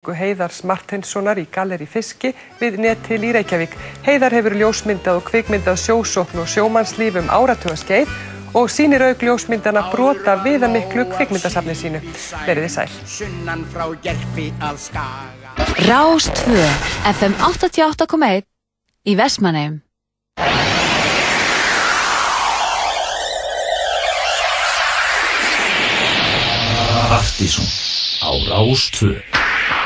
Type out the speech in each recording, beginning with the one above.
Heiðars Martinssonar í Galleri Fiski við Netil í Reykjavík. Heiðar hefur ljósmyndað og kvikmyndað sjósókn og sjómannslíf um áratugaskeið og sýnir auk ljósmyndana brota viðamiklu kvikmyndasafni sínu. Verðið sæl. sunnan frá gerfi að skaga Rástvö, FM 88.1 í Vestmanneum. Partíson á Rástvö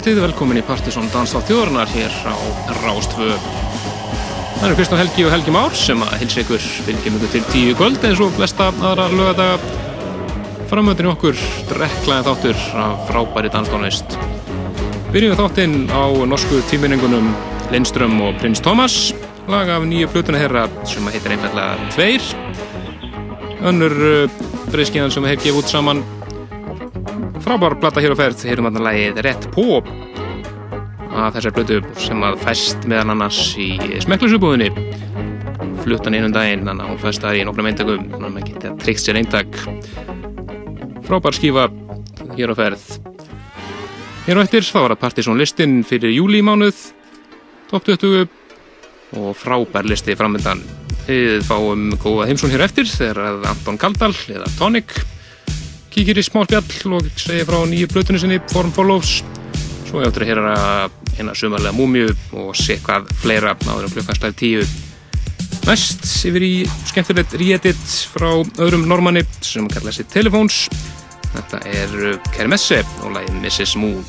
Góðkvöldið, velkomin í Partisón Danstátt þjóðurnar hér á Rástfö. Það eru Kristján Helgi og Helgi Már sem að hilsa ykkur fylgjum ykkur til tíu kvöld eins og flesta aðra lögadaga. Framöndin okkur drekklaði þáttur af frábæri danstónlist. Byrjum við þáttinn á norsku tíminningunum Lindström og Prins Thomas, lag af nýju blutuna herra sem heitir einfallega Tveir. Önnur uh, breyskíðan sem við hefum gefið út saman frábár blata hér á ferð. Hér um þarna lægið Rett Pó að þessar blötu sem að fæst meðan annars í smeklusubúðinni fluttan einum daginn þannig að hún fæst það í nokkrum eintakum þannig að maður geti að tryggt sér eintak. Frábár skífa hér á ferð. Hér á eftir þá var það Partisón listin fyrir júlímánuð top 20 og frábær listi framöndan við fáum góða heimsón hér eftir þegar Anton Kaldal eða Tonic kíkir í smá spjall og segir frá nýju blötunni sinni Form Follows svo ég áttur að hera hérna sumarlega múmiu og sé hvað fleira áður um klukkanslæð tíu. Næst yfir í skemmtilegt re-edit frá öðrum normanni sem kalla sér Telefóns þetta er Kermesse og lægin Mrs. Moon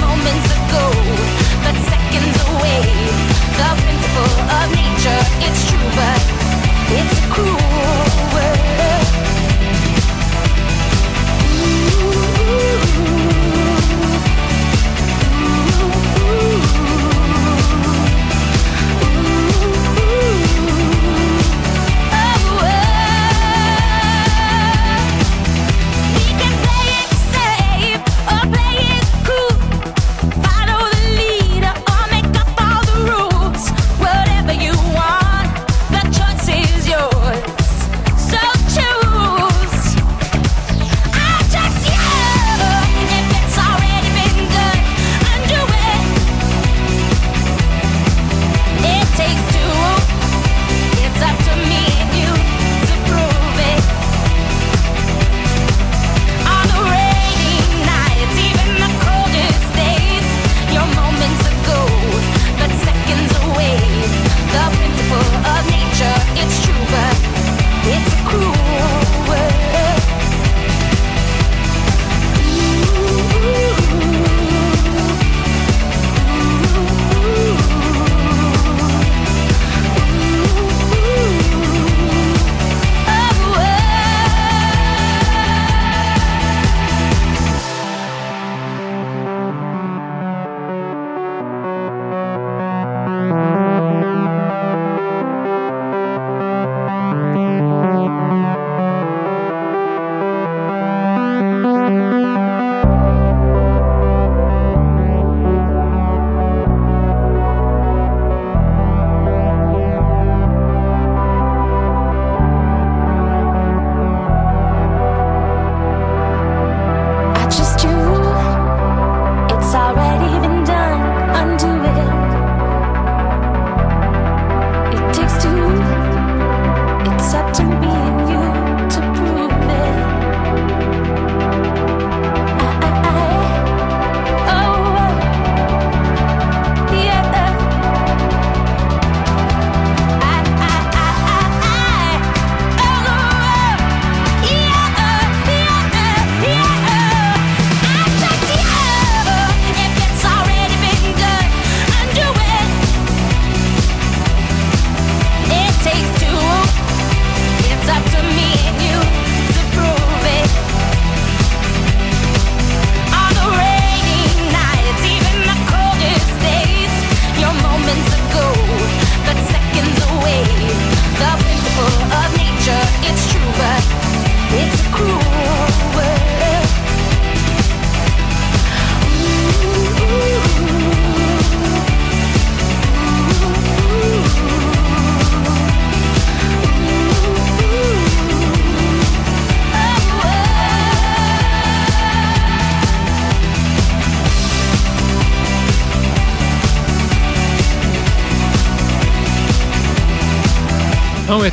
moments ago, but seconds away. The principle of nature, it's true, but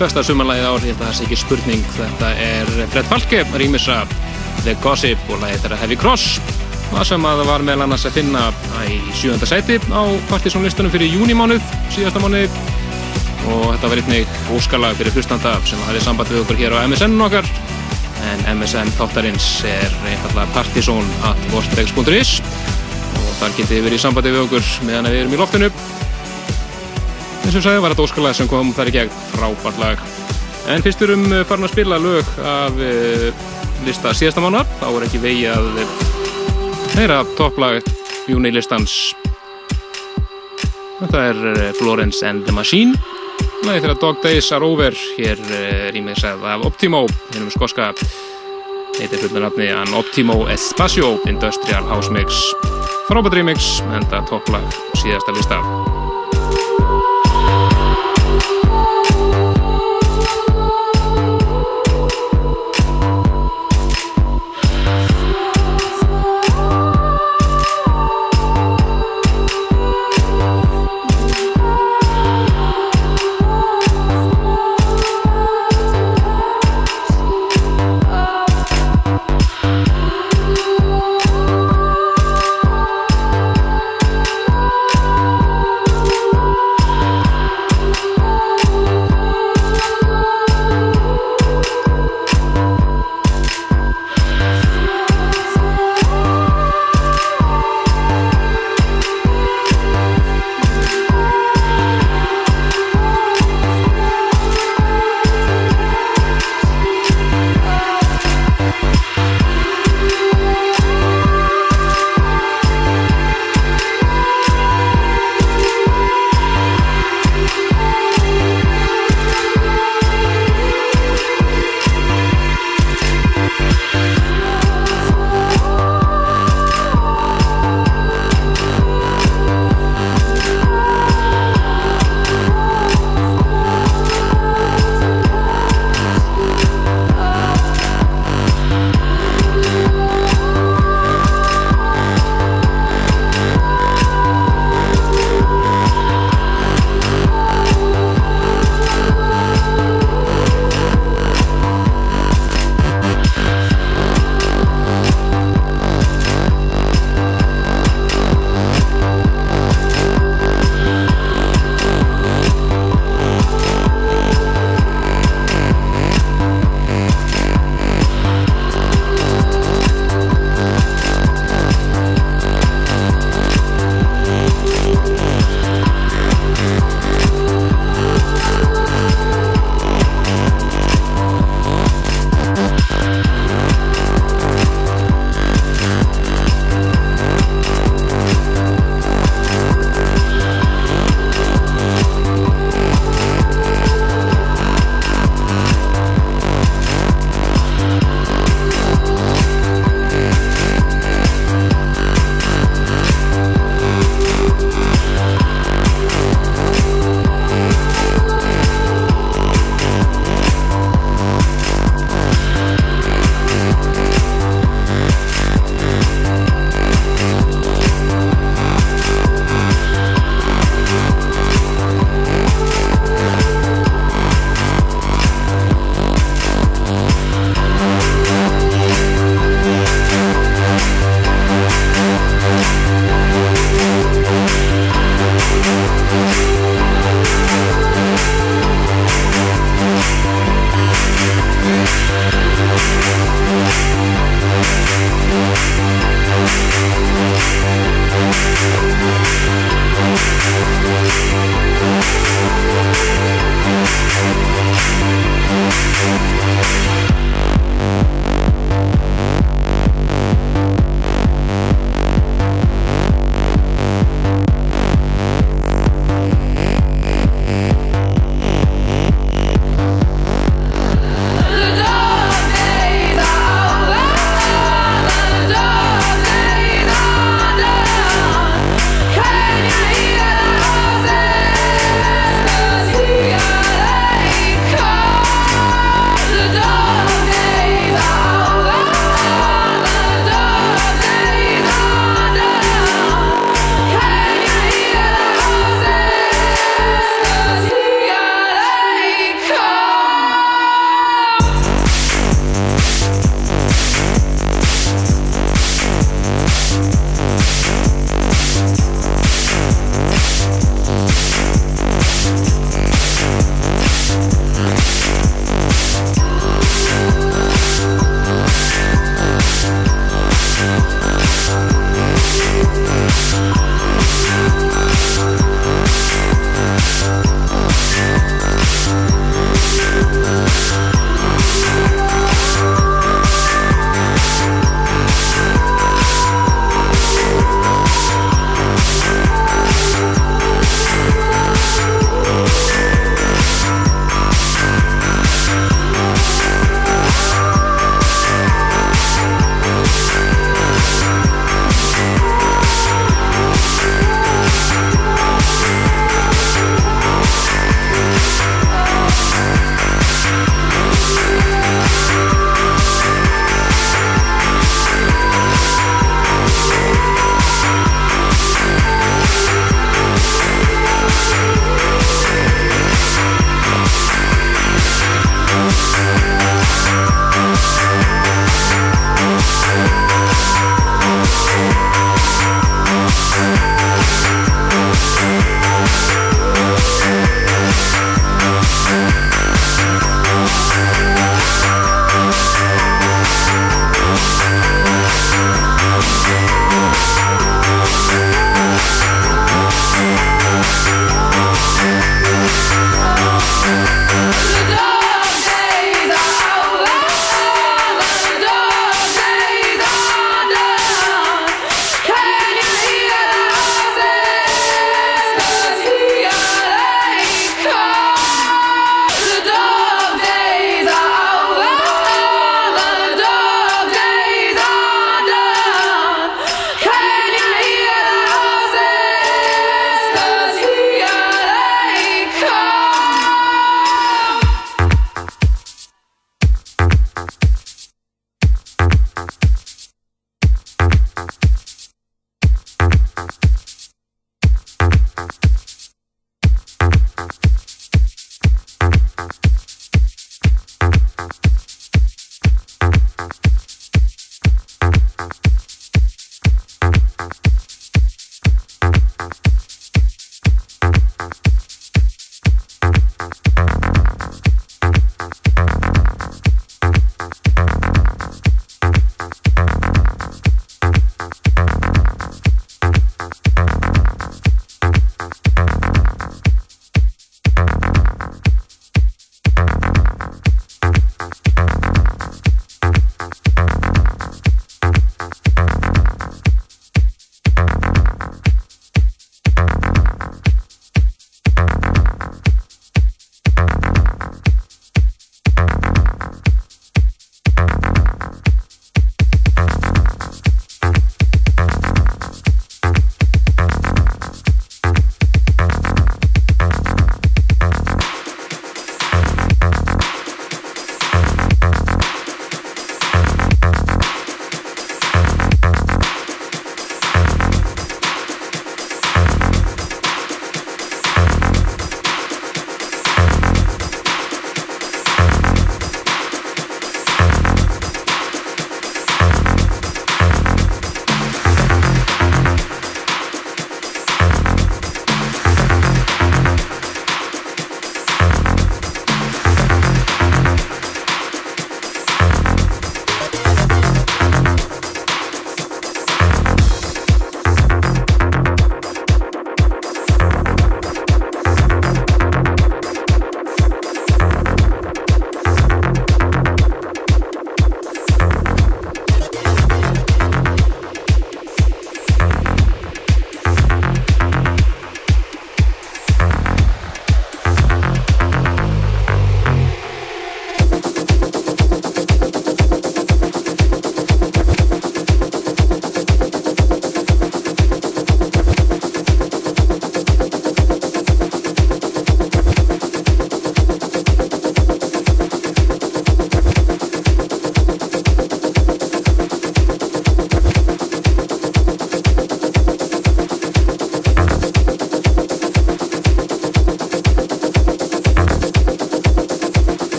besta sumanlægið ár, ég held að það sé ekki spurning. Þetta er Fred Falke, rýmisa The Gossip og lægið þetta Heavy Cross. Það sem að það var meðal annars að finna í sjúönda sæti á partysónlistunum fyrir júnimánuð síðasta mánuð og þetta var einnig óskalag fyrir hlustanda sem hafið samband við okkur hér á MSN okkar. En MSN þáttarins er einfallega partysón.vortex.is og þar getið þið verið í sambandi við okkur meðan við erum í loftinu eins og sagði var þetta óskalag sem kom þar í gegn. Frábært lag. En fyrst erum farin að spila lög af uh, lista síðasta mánar þá er ekki vegi að heyra topplag júni listans þetta er eh, Florence and the Machine. Lagi þegar Dog Days are over. Hér í mig segð af Optimo. Hérna um skoska. Heitir fullu nafni An Optimo Espacio Industrial House Mix. Frábært remix en það topplag síðasta lista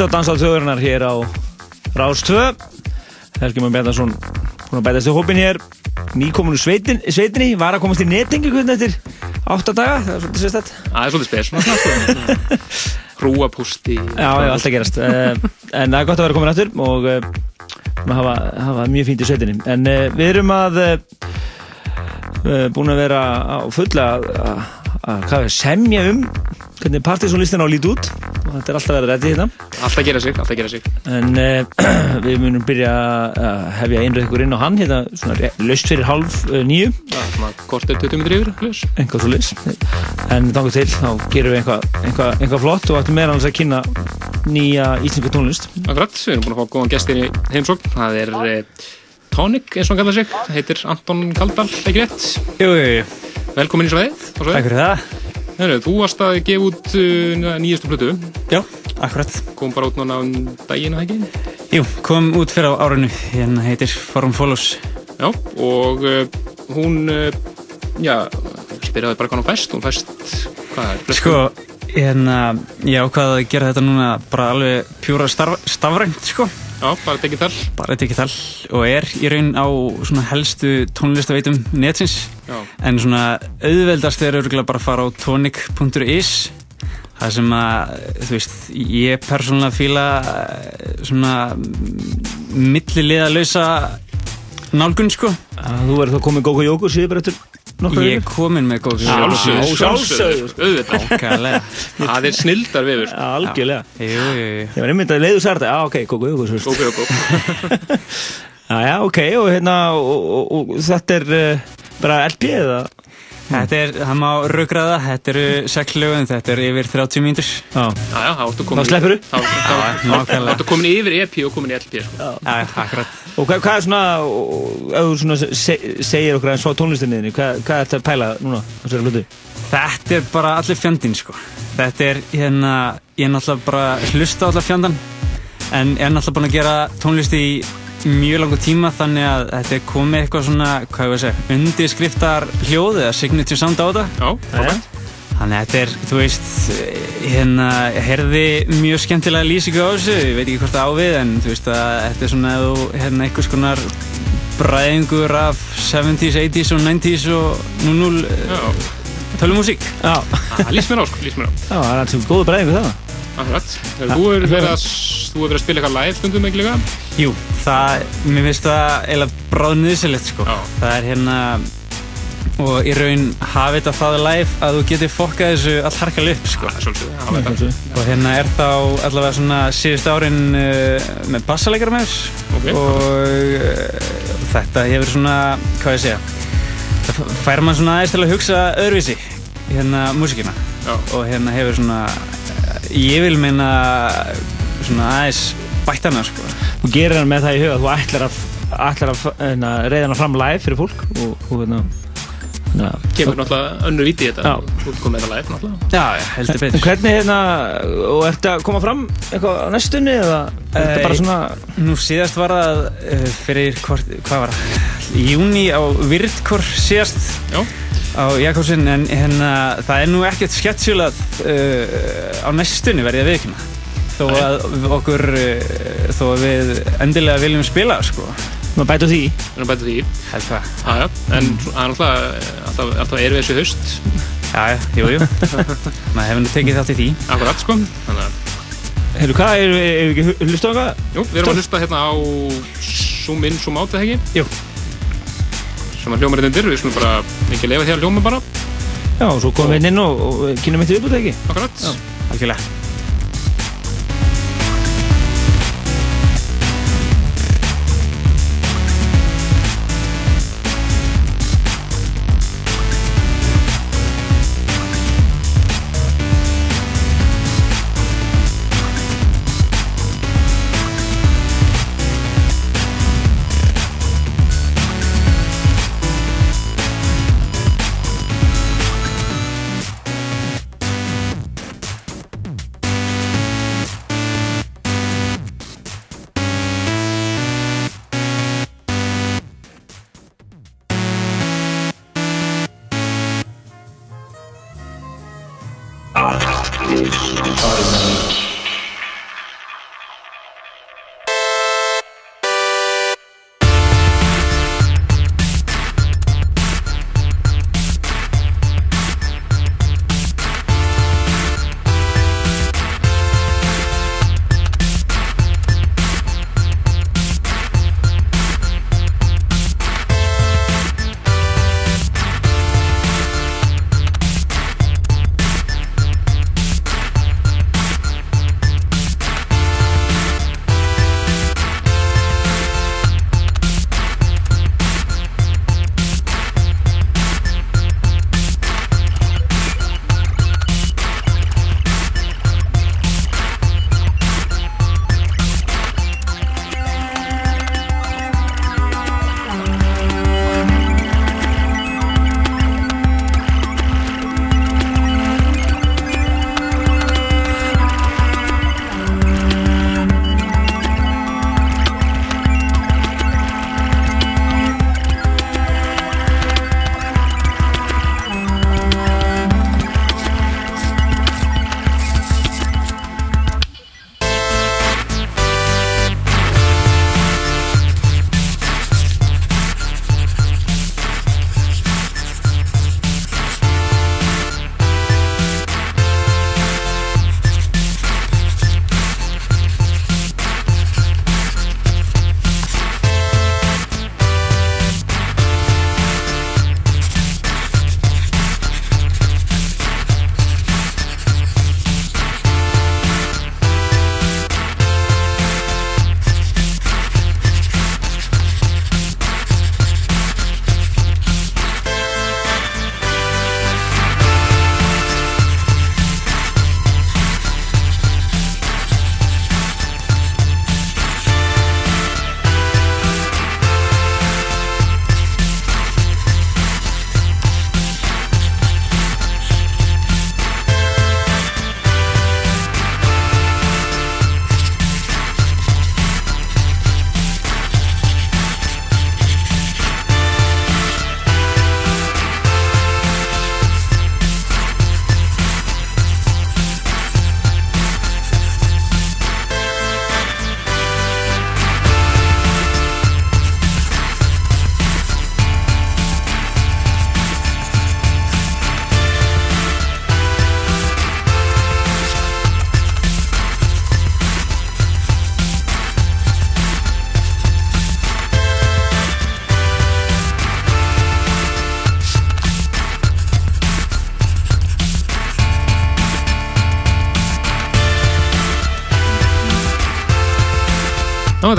hlusta á Dansa á þjóðurinnar hér á Rás 2 Helgi Már Bjarnarsson búin að bætast í hópin hér. Nýkominu sveitin, sveitinni var að komast í nettingu hvernig eftir 8 daga það er svolítið sérstætt Það er svolítið spes, svona snakku. Hrúapústi. Já, já, alltaf gerast. Uh, en það er gott að vera komin aftur og uh, hafa, hafa mjög fínt í sveitinni. En uh, við erum að búin að vera á fulla að semja um hvernig partysónlistin á lít út. og þetta er alltaf verið rættið hérna. Alltaf gera sig, alltaf gera sig. En uh, við munum byrja að hefja einrið ykkur inn á hann hérna svona löst fyrir halv uh, nýju kort er 20 metri yfir, Enga svo lis en þannig til, þá gerum við einhvað einhva, einhva flott og ættum meira alveg að kynna nýja íslenska tónlist. Akkurat, við erum búin að fá góðan gestir í heimsókn. Það er uh, Tonic, eins og hann kallar sig. Það heitir Anton Kaldal, ekki rétt? Jú, jú, jú. Velkomin í svæðið. Takk fyrir það Heru, Þú varst að gefa út uh, nýjastu plötu. Já, akkurat. Kom bara út núna á um daginn, eða ekki? Jú, kom út fyrir á árinu. Hérna heitir Forum Follows. Já, og uh, hún uh, já, spyrjaði bara hvað hún fæst hún fæst, hvað er? Sko, hérna ég ákvaði að gera þetta núna? Bara alveg pjúra stafrænt, sko Já, bara digital Bara digital og er í raun á svona helstu tónlistaveitum netsins. Já. en svona auðveldast er örgulega bara að fara á tonic.is það sem að, þú veist, ég persónulega fýla svona milliliða lausa nálgun, sko. Þú verður þá komið Góko Jóko síður bara eftir Ég er komin með sjálfsögðu, sjálfsögðu. auðvitað. Ókæðlega Það er snildar vefur Algjörlega. Jú, jú, jú. Ég var einmitt að leiðu særta, já ok, Góko Jóko svo Gók, gók, gók Já, já, ok, og hérna og, og, og þetta er uh, bara LP eða? Þetta er, það má raugraða, þetta eru sex lögum, þetta er yfir 30 mínútur. Já. Já, já, þá áttu komin Þá sleppurðu? Þá þá- nákvæmlega. áttu komin yfir EP og komin í LP sko. Já, akkurat. Og hvað, hvað er svona, ef þú svona se, segir okkur aðeins frá tónlistinniðinni, hvað, hvað er þetta að pæla núna á þessari hlutu? Þetta er bara allir fjandinn, sko. Þetta er, hérna, ég er náttúrulega bara hlusta á allar fjandan, en ég er náttúrulega búin að gera tónlist í mjög langu tíma, þannig að þetta er komið eitthvað svona, hvað ég veist segja, undirskriftar hljóð eða signature sound á þetta. Já, Þannig að þetta er, þú veist, hérna, ég heyrði mjög skemmtilega lýsingu á þessu, ég veit ekki hvort það á við, en þú veist að þetta er svona, þú, hérna, einhvers konar bræðingur af 70s, 80s og 90s og 00 Já, tölumúsík. Já, lýst mér á sko, lýst mér á já, það er alltaf góða bræðingu það. Akkurat Þú hefur verið að þú hefur verið að spila eitthvað live stundum ekki líka Jú, það, mér finnst það eiginlega bráðnöðsilegt, sko. Já. Það er hérna, og í raun hafi þetta það live að þú getur fokkað þessu all harkalega upp, sko. Það er svolítið, var þetta Og hérna er þá allavega svona síðust árin uh, með bassaleikara með þess Ok. og uh, þetta hefur svona, hvað ég segja, það fær mann svona aðeins til að hugsa öðruvísi hérna músikina Já. og hérna hefur svona, ég vil meina svona aðeins bætt hana sko. Þú gerir hann með það í huga þú ætlar að, ætlar að hérna, reyða hana fram live fyrir fólk og, og hérna Kemur náttúrulega önnur víti í þetta. Já. Þú ert komið með þetta live náttúrulega. Já, já, heldur En betur. hvernig hérna, og ertu að koma fram eitthvað á næstunni eða? Er þetta Eh, bara svona, Nú síðast var það uh, fyrir, hvort, hvað var það, í júni á Virtkor síðast. Já, á Jakobsson en hérna, það er nú ekkert sketsjulað uh, á næstunni verði að viðkynna þó að okkur uh, þó að við endilega viljum spila sko maður bæta á því við erum bætið því held það. Já, já, en er náttúrulega alltaf, alltaf erum við þessu haust. Já, já, jú, jú. Maður hefur nú tekið þátt í því. Akkurat, sko. Þannig að, Heyrðu, hvað, erum við, erum við ekki hlusta á eitthvað? jú, við erum að hlusta hérna á Zoom in, Zoom out, eða ekki? Jú. Sem að hljóma rétt undir, við skulum bara ekki leifa því að hljóma bara. Já, og svo komum við inn og, og kynum eitt viðbútt ekki? Akkurat. Algjörlega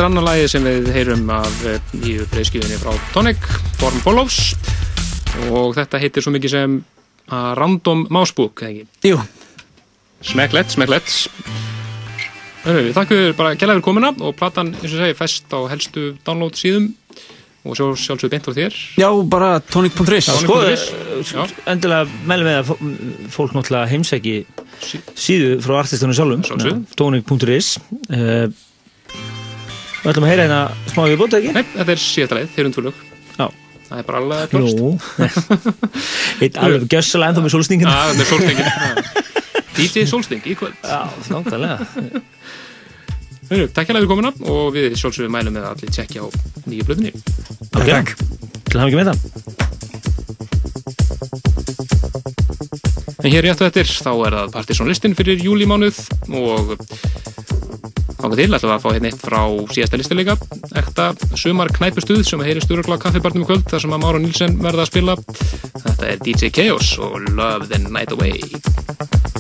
þetta er annar lagi sem við heyrum af eh, nýju breyðskjöfinni frá Tonic, Form Follows og þetta heitir svo mikið sem uh, Random Mousebook, eða ekki? Jú, Smekklett, smekklett. Þannig, við þakkum þér bara gæla fyrir komuna og platan, eins og segi, fest á helstu download síðum og svo sjálfsögðu beint frá þér. já, bara tonic.is Já. Sko, Tonic.is. Já. endilega meðlum við að fó- fólk náttúrulega heimsæki síðu frá artistunum sjálfum tónik.is uh, Við ætlum að heyra hérna smá við bóta ekki? Nei, þetta er síðasta leið, þeir eru tvölug. Já. Það er bara alveg klart. Nú Eitt alveg gjössalega ennþá með sólstingin Já, þetta er sólstingin. DJ Sólsting í kvöld. Já, náttúrulega Heyrðu, Takk hérlega fyrir komuna og við sjálfsögum mælum með að allir tjekkja á nýju blöðinni. Ok, til að hafa ekki með það En hér rétt og eftir þá er það Partisan listin fyrir júlímánuð og þáka til ætlum við að fá hérna eitt frá síðasta listileika ekta sumar knæpustuð sem heyri stjórnarkla kaffibarnum í kvöld þar sem að Mára Nílsen verða að spila. Þetta er DJ Chaos og Love the Night Away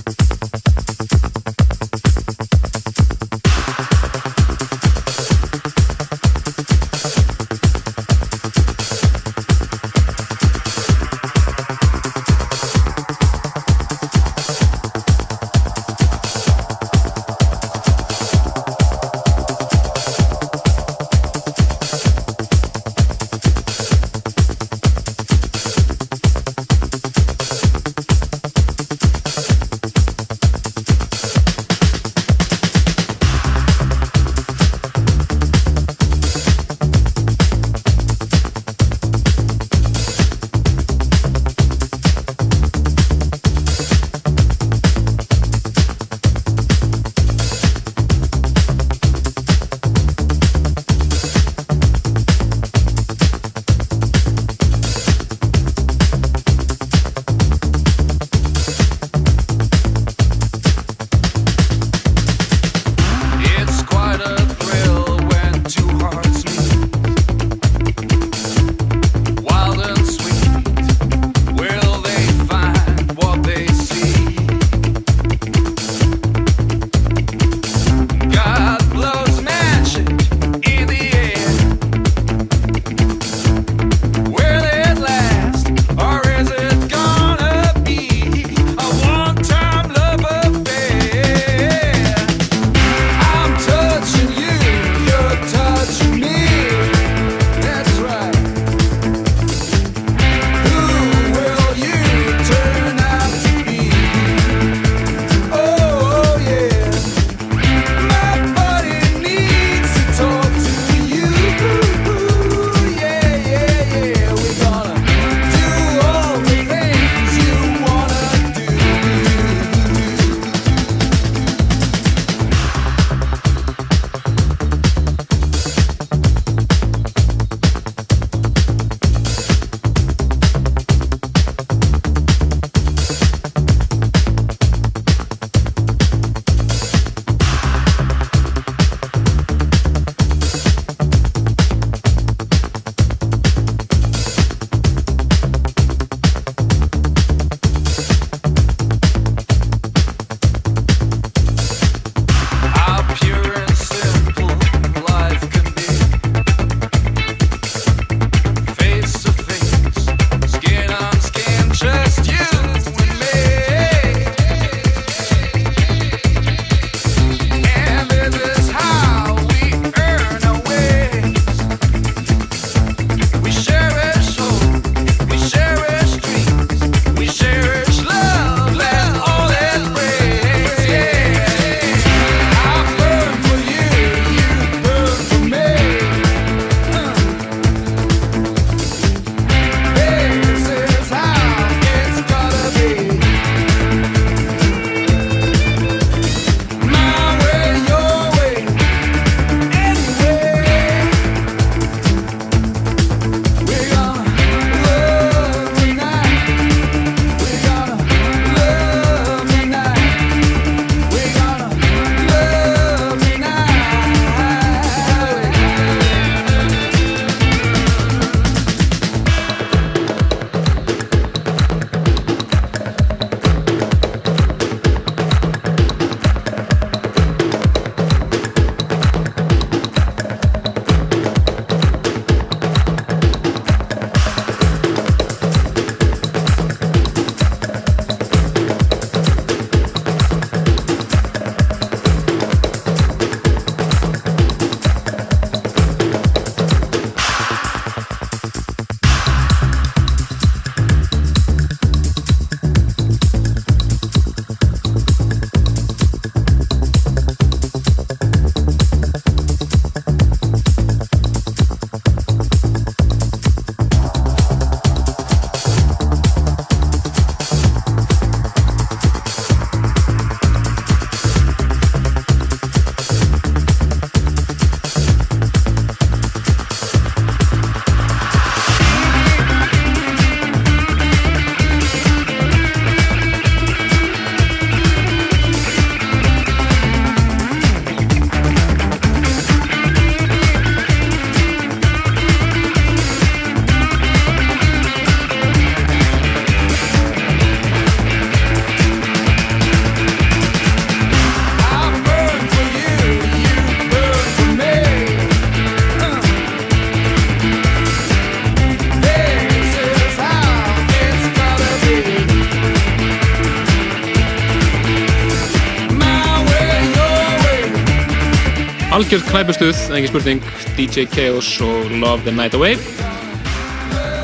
klæpustuð, engin spurning DJ Chaos og Love the Night Away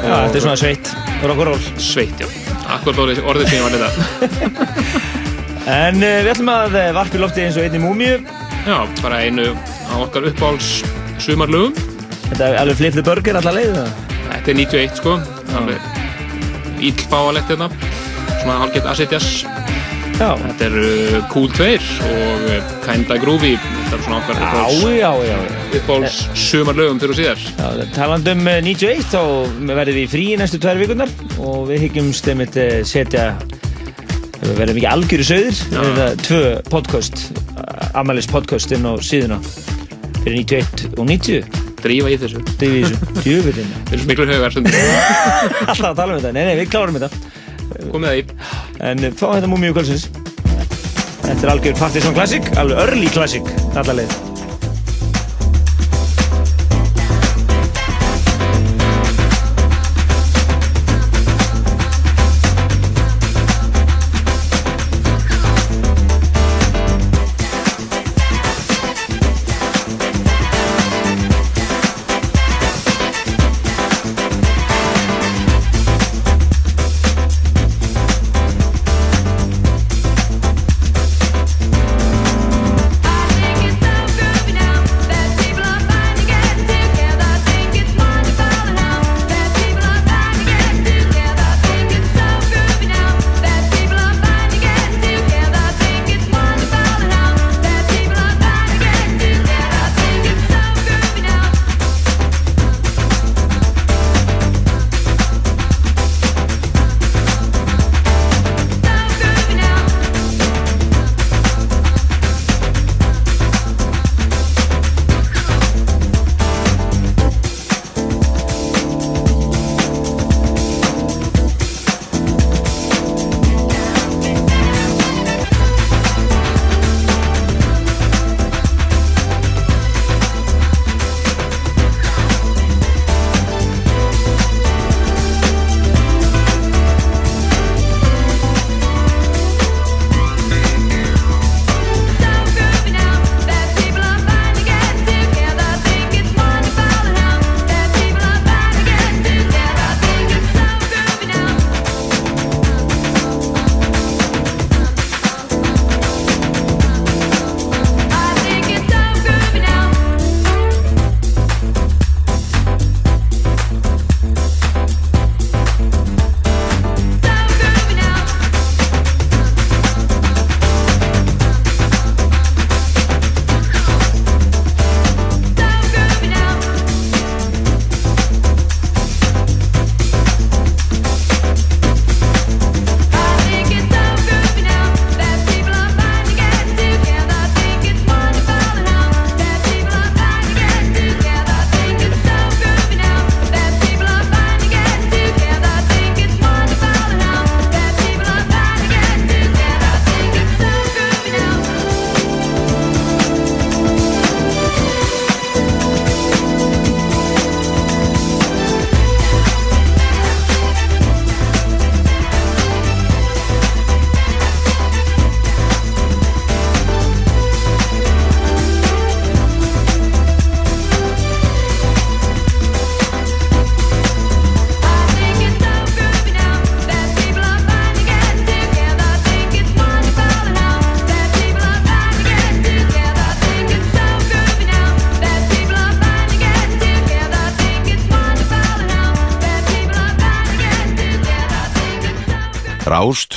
Já, þetta er svona sveitt, rock'n'roll. Sveitt, já, akkurat orðið, sem ég var þetta En uh, við ætlum að uh, varpa í lofti eins og einni múmiu. Já, bara einu á okkar uppáhalds sumarlögum Þetta er alveg flip the burger allar leið. eða? Þetta er 91 sko, alveg íllfáalegt hérna svona hálfgett assetjas Já. Þetta er uh, Cool 2 og uh, Kinda Groovy Þetta er svona já, já. uppáhalds sumarlögum fyrir og síðar. Um uh, 91 þá verðum við í frí næstu tvær vikurnar og við hyggjumst einmitt uh, setja við verðum ekki algjöru söður við verðum tvö podcast Amalis podcast inn á síðuna fyrir 91 og 90 Drífa í þessu. Drífa í þessu, djöfullin Við erum svo miklu högar Alltaf að tala um þetta, nei, nei, við klárum þetta. Komið það í En fáum þetta múmiu kvöldsins. Þetta er algjör Partisan Classic, alveg early classic Nada leve.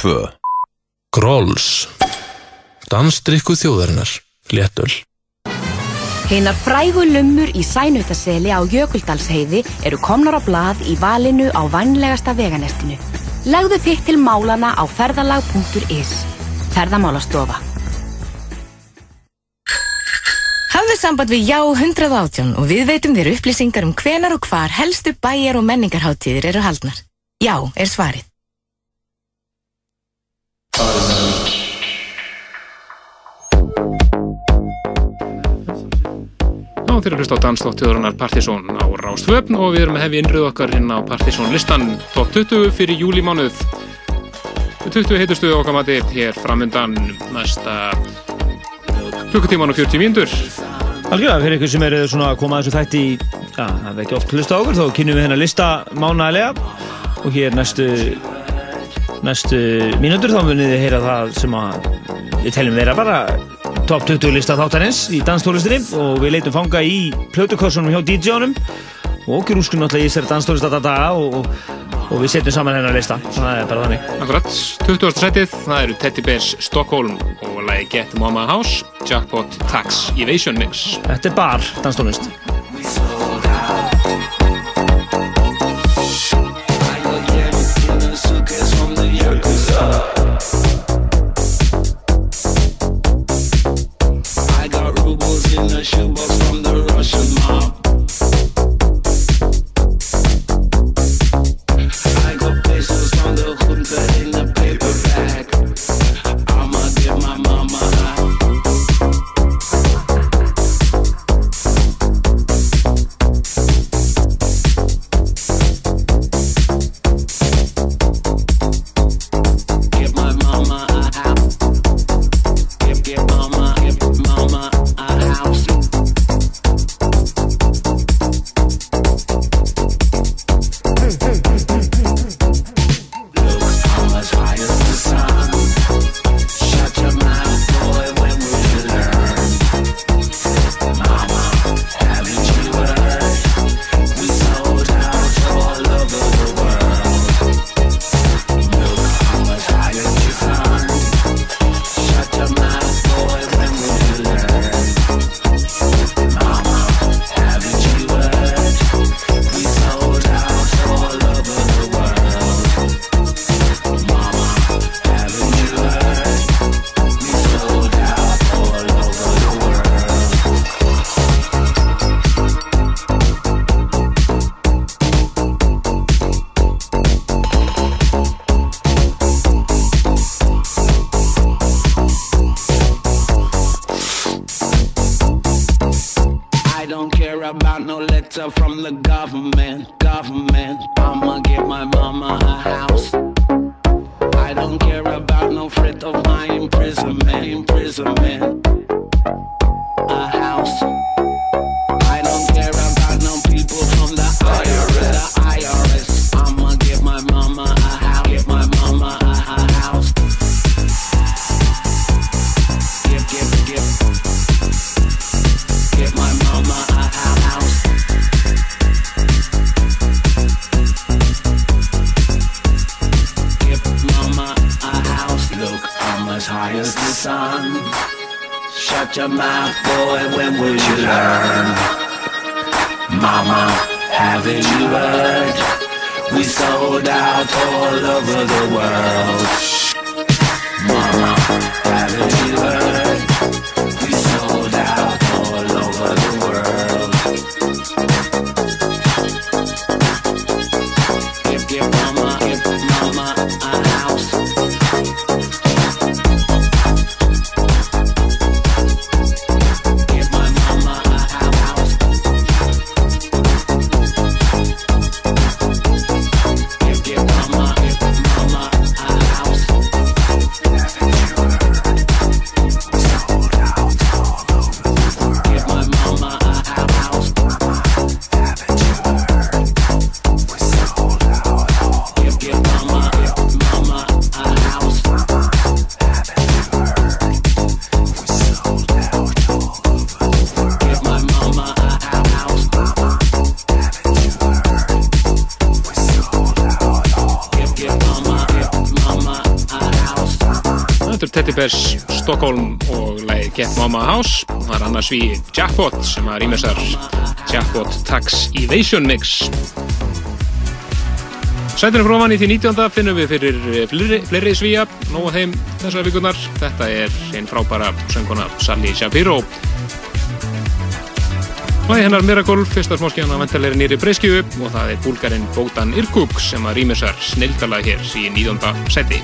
2 Gróls Danstrykku þjóðarinnar Léttöl Heinar frægu lumur í sænutaseli á Jökuldalsheiði eru komnar á blað í valinu á vannlegasta veganestinu. Legðu þitt til málana á ferðalag.is Ferðamálastofa Hafðu samband við Já 118 og við veitum þér upplýsingar um hvenar og hvar helstu bæjar og menningarháttíðir eru haldnar. Já er svarið. Já, þeir eru hlust á dansdóttiðurinnar Partizón á Rástvöfn og við erum að hefja innröð okkar hérna á Partizón listan. Top 20 fyrir júlimánuð 20 heitustu okkar mati hér framundan næsta klukkutíman og 40 mínútur. Algjörlega, fyrir ykkur sem eru svona að koma að þessu þætti í, já, það er ekki oft hlusta okkur, þá kynum við hennar lista mánægilega og hér næstu, næstu mínútur þá munið þið heyra það sem að við teljum vera bara top 20 lista þáttarins í danstólistinni og við leitum fanga í plötukossunum hjá DJ-unum og okkur úrskunum alltaf í þessari danstólista þetta daga og, og og við setjum saman hennar lista. Það er bara þannig. Akkurat, 20. setið, það eru Teddy Bears Stockholm og lagi Get Mama House Jackpot Tax Evasion Mix. Þetta er bar danstónlist We sold out all over the world. Mama, haven't you heard? Stockholm og lagi Get Mama House það er annars við Jackpot sem að rýmisar Jackpot Tax Evasion Mix Sætunum fróman í því 19. finnum við fyrir fleiri, fleiri svíja nóg þeim þessar vikunar þetta er einn frábæra sönguna Sally Shapiro Lagi hennar Miracle, fyrsta smáskjana vantarleiri nýri breyskju og það er búlgarinn Bótan Irkuk sem að rýmisar snildalag hér í 19. seti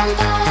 Bye.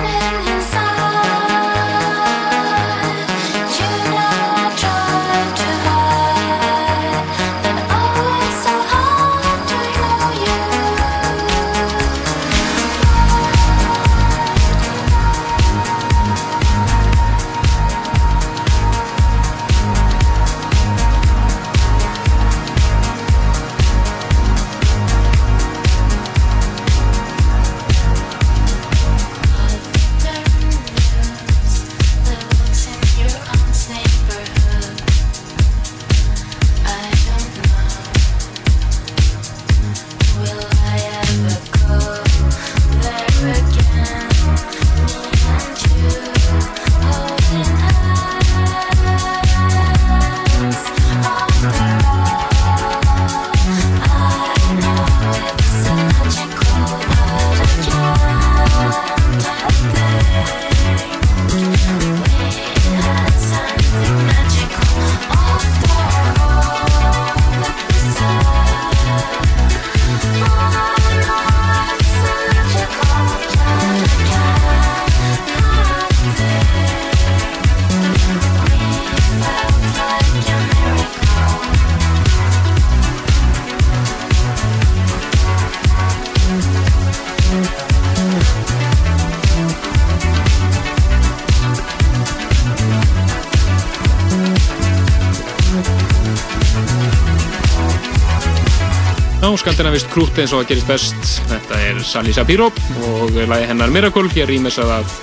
Skandinavist krút eins og að gerist best. Þetta er Sally Sapiro og lagi hennar Miracle. Hér rýmisað af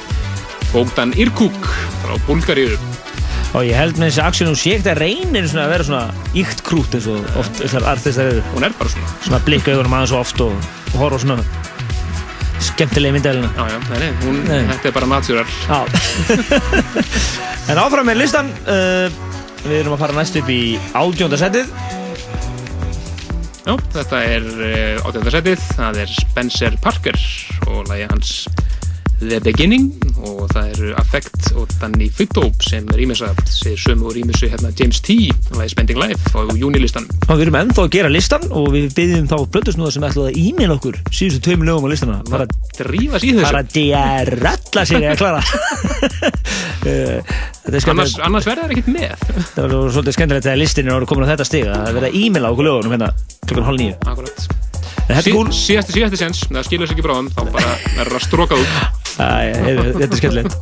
Bogdan Irkuk frá Búlgaríu. Og ég held með þessi Axel og Sjekta reynir svona að vera svona íkt krút eins og oft þessar artistar eru. Hún er bara svona. Svona blikka augunum aðeins og oft og, og horfa svona skemmtilegi myndælina. Hún, þetta er bara natural. Já. en áfram með listan, uh, við erum að fara næst upp í átjónda setið. Já, þetta er uh, átjöndarsætið, það er Spencer Parker og lagi hans The Beginning og það eru Affect og Danny Fittope sem rýmisa, segir sömu og rýmisu hérna James T, lagi Spending Life á júnilistan. Og við erum ennþá að gera listan og við byggjum þá blöndusnúða sem ætlaði að e-mail okkur síðustu tveimur lögum á listana. Bara drífa sig í þessu. Bara djarralla sig að klara. Er Annars, annars verður það ekkert með. Það var svolítið skemmtilegt þegar listin er orðið komin á þetta stig að það verða e-mail á okkur lögunum hérna klukkan hálf nýju. Síðasti, síðasti sens, það skilur sig ekki bráðum, þá bara verður að stróka út. Þetta er skemmtilegt.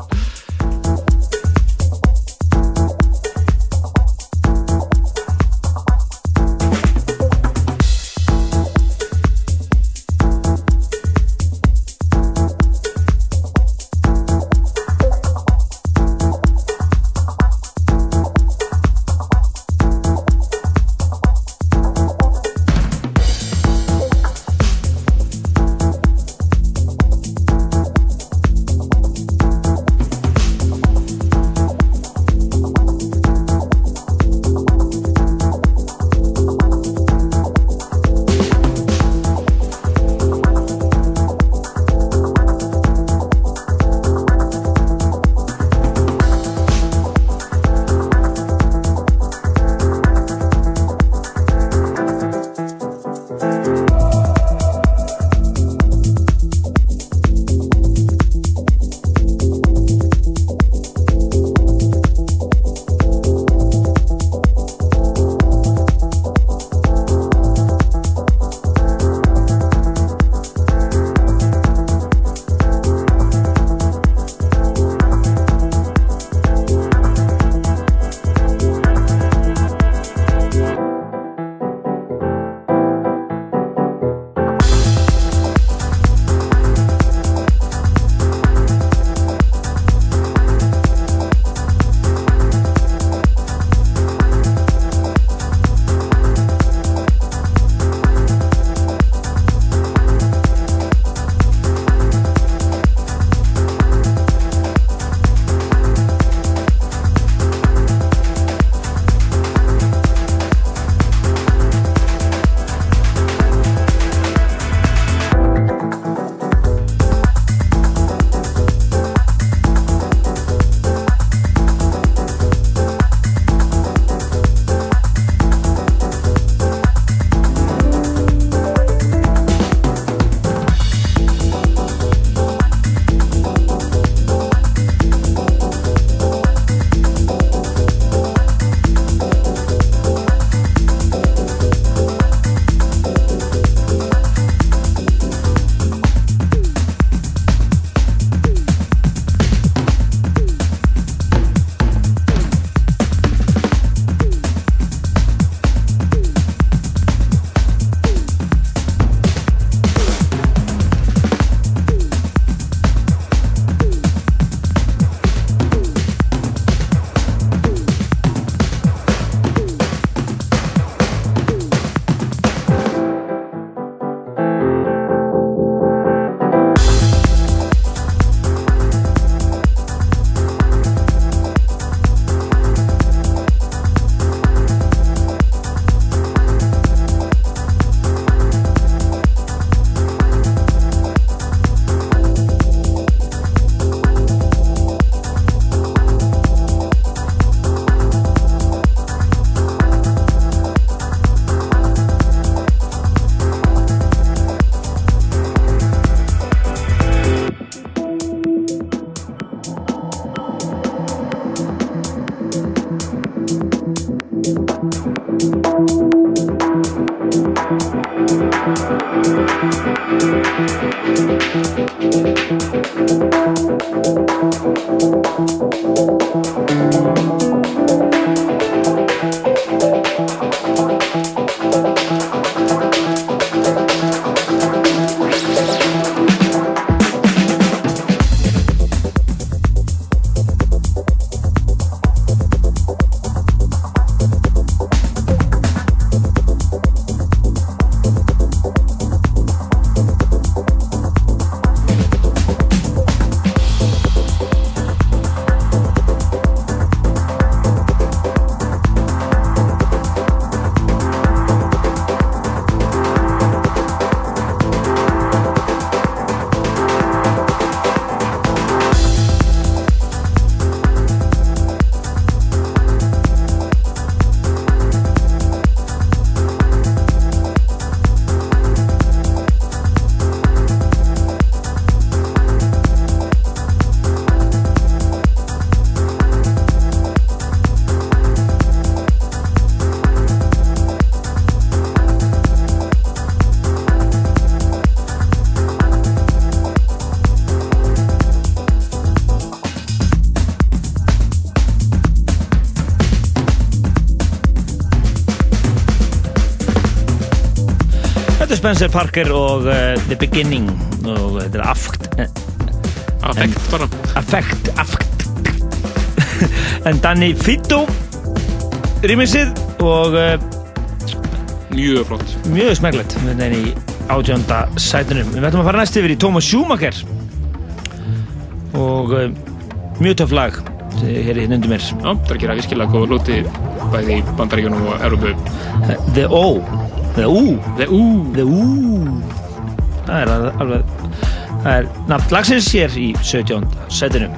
Spencer Parker og uh, The Beginning og þetta er Affect Affect bara. Affect, Affect. En Danny Fito Rýmisið og uh, Mjög flott. mjög smeglet með þenni í átjönda sætunum. Við ætlum að fara næst yfir í Thomas Schumacher. Og uh, mjög töff lag eh, hér í undir mér. Já, það er að gera virkilega góð lúti bæði í Bandaríkjunum og Európu The O The U. The U. The U. Það er al- alveg Það er nafn lagsins hér í 17. sætunum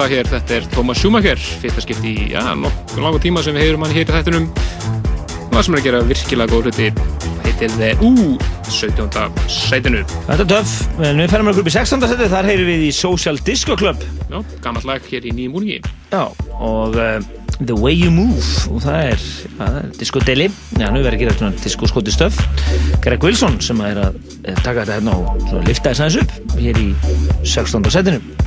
Já, frábært lag hér, þetta er Thomas Schumacher, fyrsta skipti í, já, nokkuð langa tíma sem við heyrum hann hér í þættunum. Og það sem er að gera virkilega góð hluti, heitir The U, 17. sætinu. Þetta er töff, en við færum okkur upp í 16. seti, þar heyrum við í Social Disco Club. Já, gammalt lag hér í nýjum úrningi. Já, og uh, The Way You Move, og það er, er disco deli, já, nú verður að gera svona disco skoti stöf. Greg Wilson sem er að eh, taka þetta hérna og lifta þess aðeins upp, hér í 16. setinu.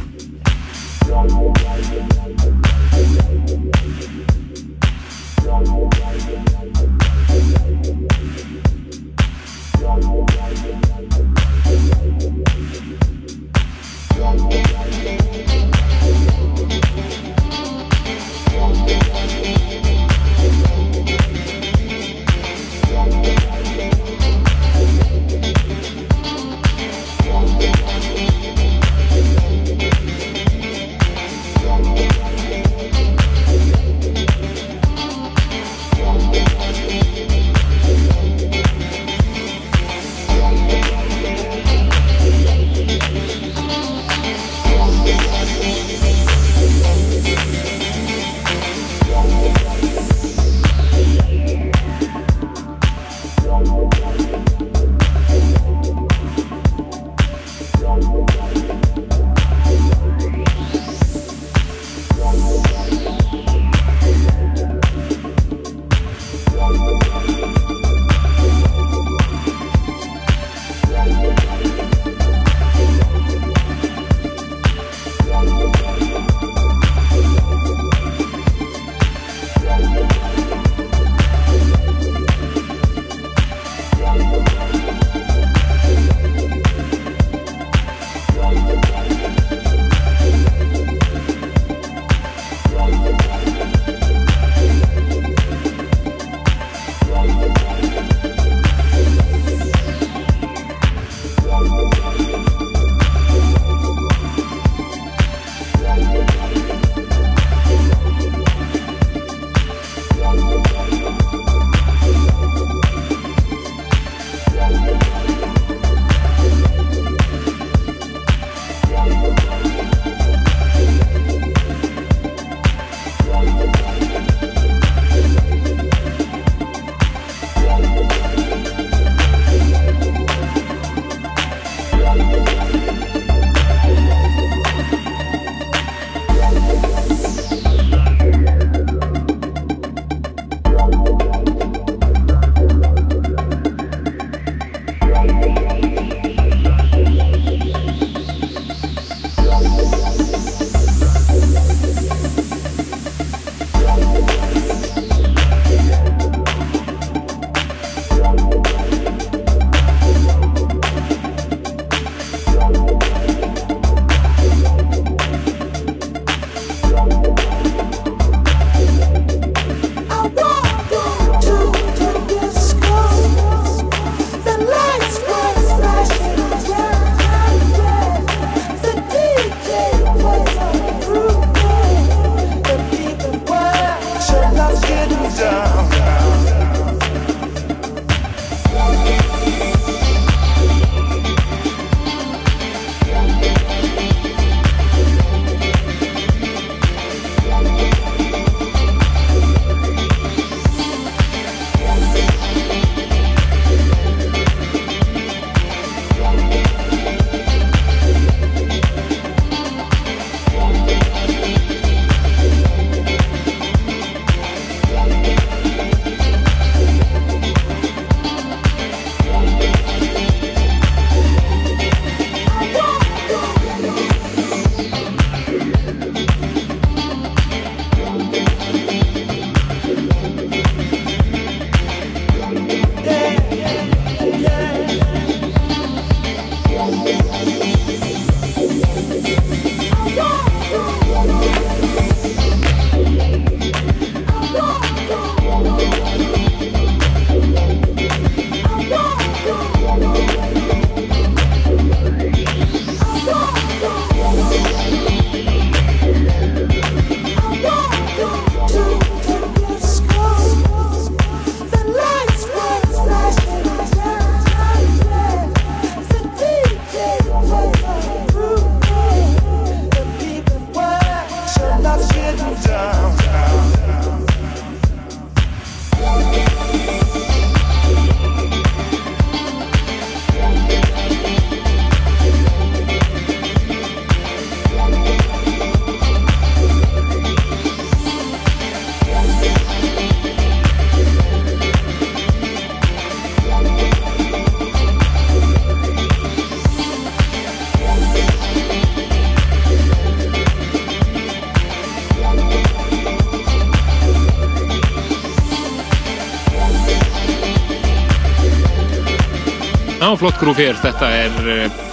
Flott grúf hér. Þetta er uh,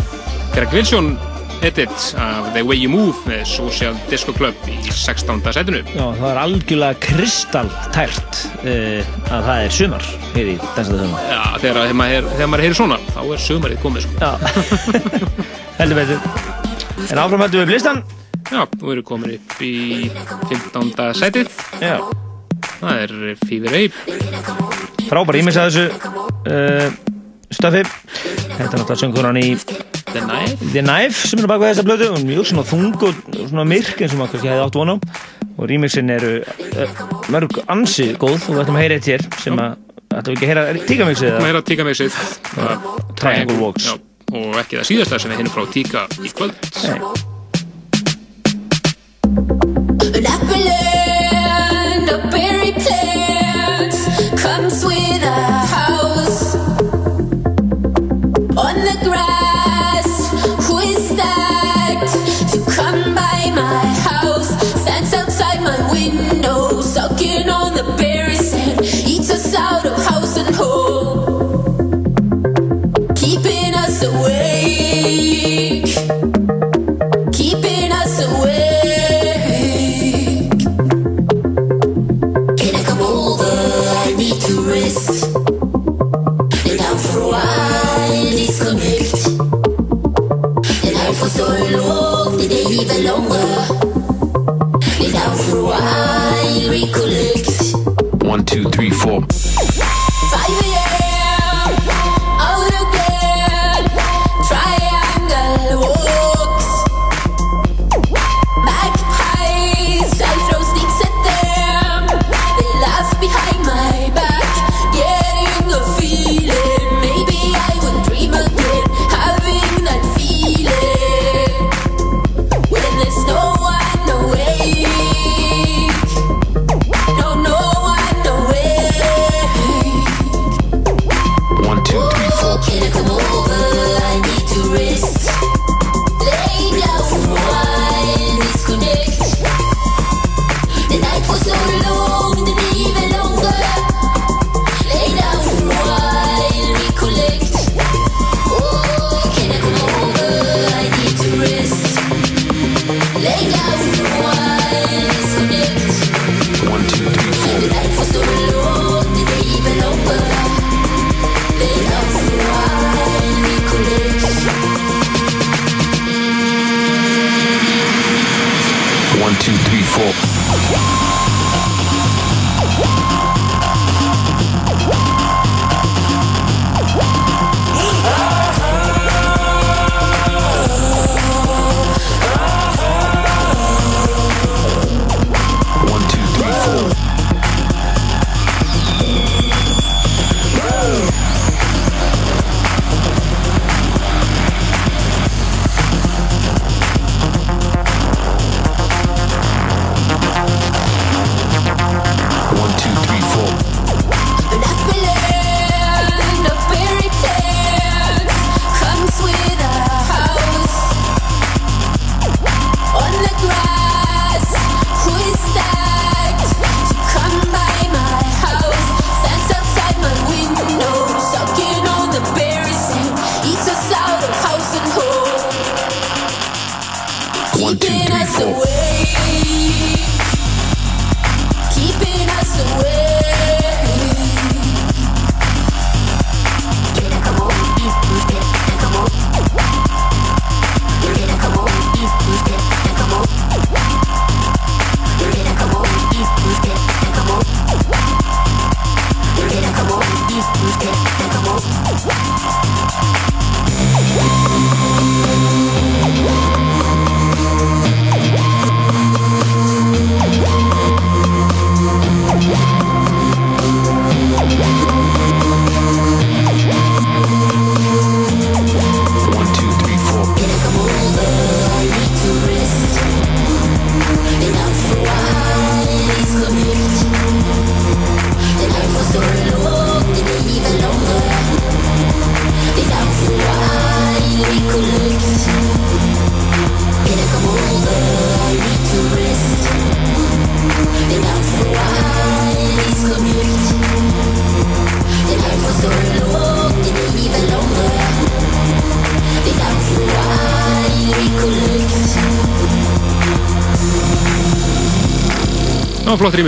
Greg Wilson edit af The Way You Move með Social Disco Club í 16. setinu. Já, það er algjörlega kristalltært uh, að það er sumar hér í dansaðu þjóðum. Já, þegar, þegar, maður, þegar maður heyrir svona, þá er sömarið komið, sko. Já, heldur betur. En áfram höldum við listan. Já, nú erum við komin upp í 15. setið. Já. Það er Fever Ape. Frábær ímins að þessu uh, stöfi. Þetta er náttúrulega söngunan í The Knife. The Knife sem er bakveg þessa blödu og mjög svona þung og svona myrk eins og maður kannski hefði átt von á og remixin eru uh, mörg ansi góð og við ætlum að heyra eitt hér sem að ætlum við ekki að heyra tíkamixið Við heyra tíkamixið. Triangle Walks. Já, og ekki það síðasta sem við hinnum frá Tíka í kvöld. Nei.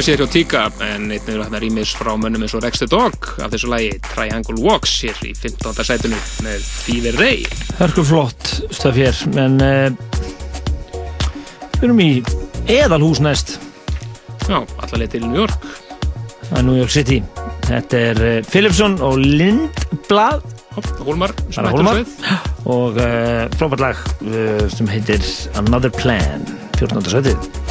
Rýmis hér hjá Tíka en einnig eru þarna rýmis frá mönnum eins og Rex the Dog. Af þessu lagi Triangle Walks hér í 15. sætunu með Fever Ray Hörku flott stöf hér en uh, við erum í eðalhús næst. Já, allaveg til New York. Það er New York City. Þetta er uh, Philipson og Lindblad. Hólmar og uh, frábært lag uh, sem heitir Another Plan 14. sætið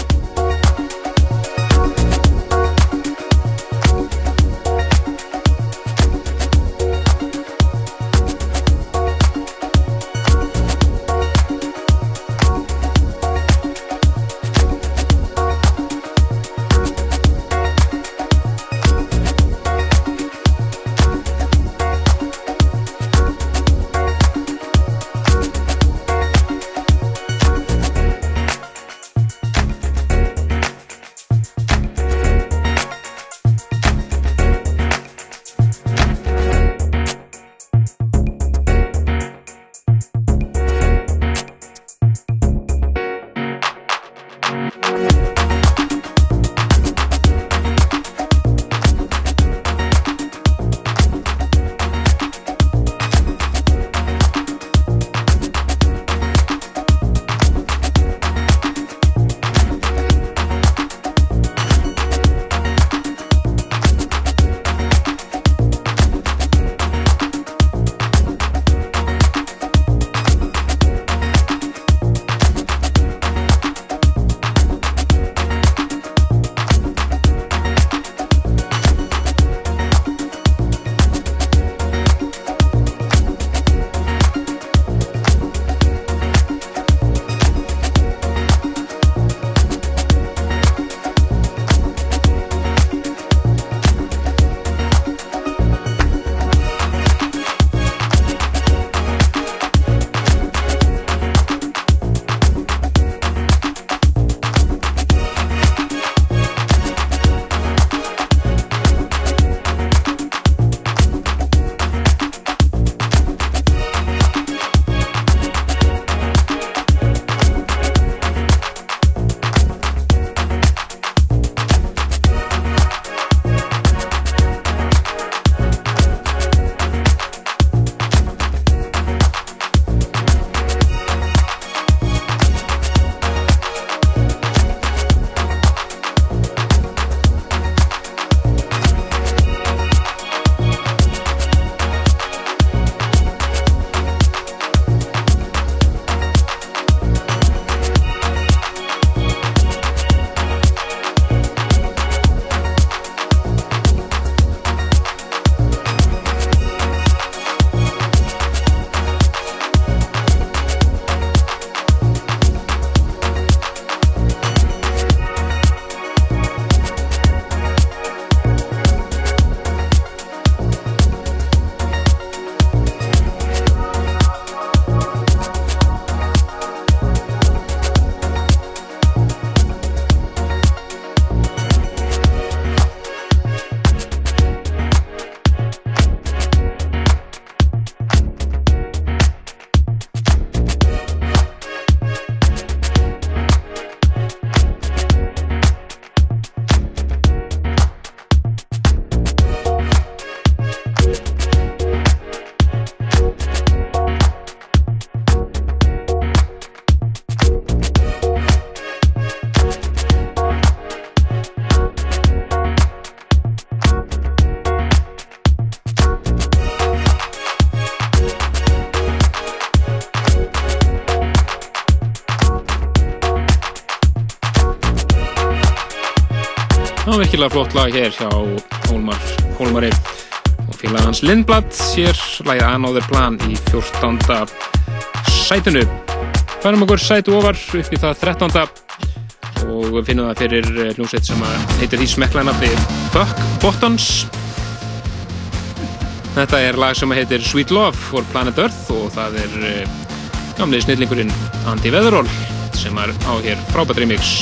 virkilega flott lag hér hjá Hólmar, Hólmari og félag hans Lindblad hér lagið Another Plan í 14. sætinu. Færum okkur sætu ofar upp í það 13. og finnum það fyrir eh, hljómsveit sem heitir því smekklega nafni Fuck Buttons. Þetta er lag sem heitir Sweet Love for Planet Earth og það er eh, gamli snillingurinn Andy Weatherall sem er á hér frábært remix.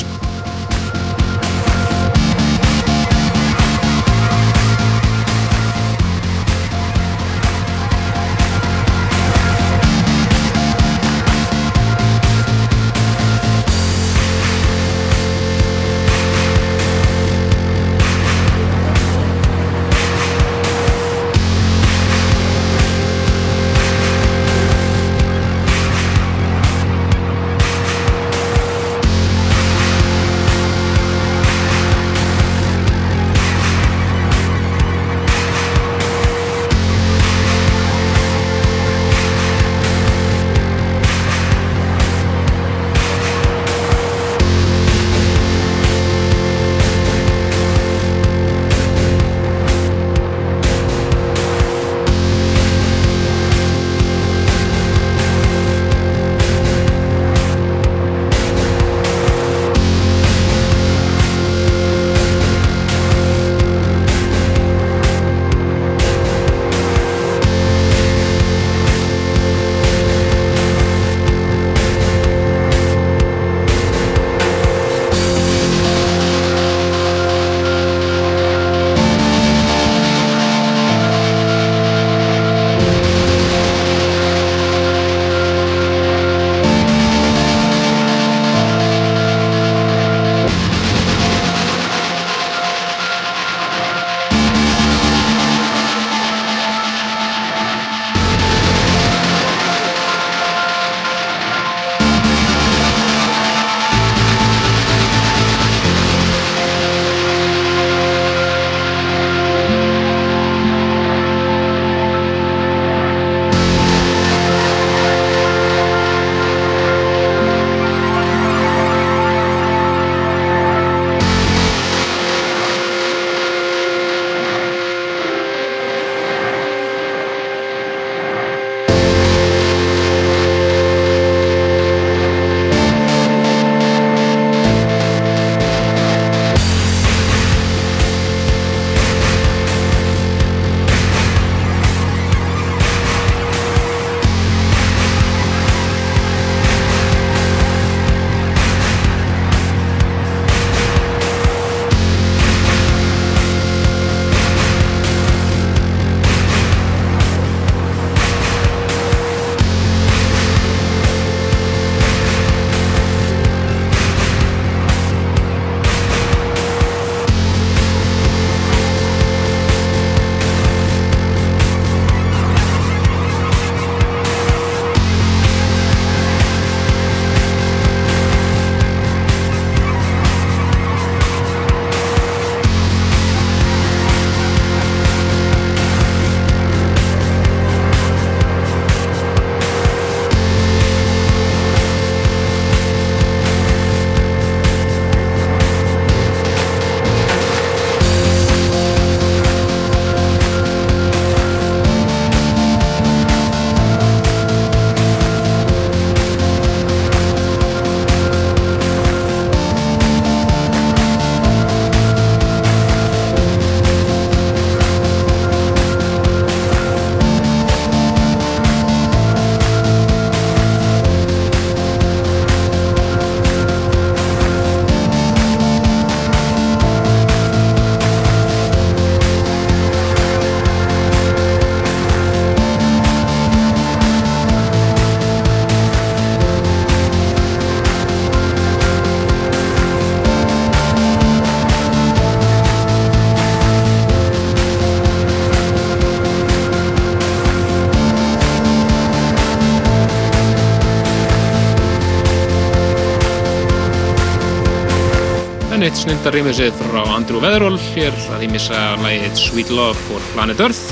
Snildar rýmisið frá Andrew Weatherall. Hér að ímissa lagið Sweet Love for Planet Earth.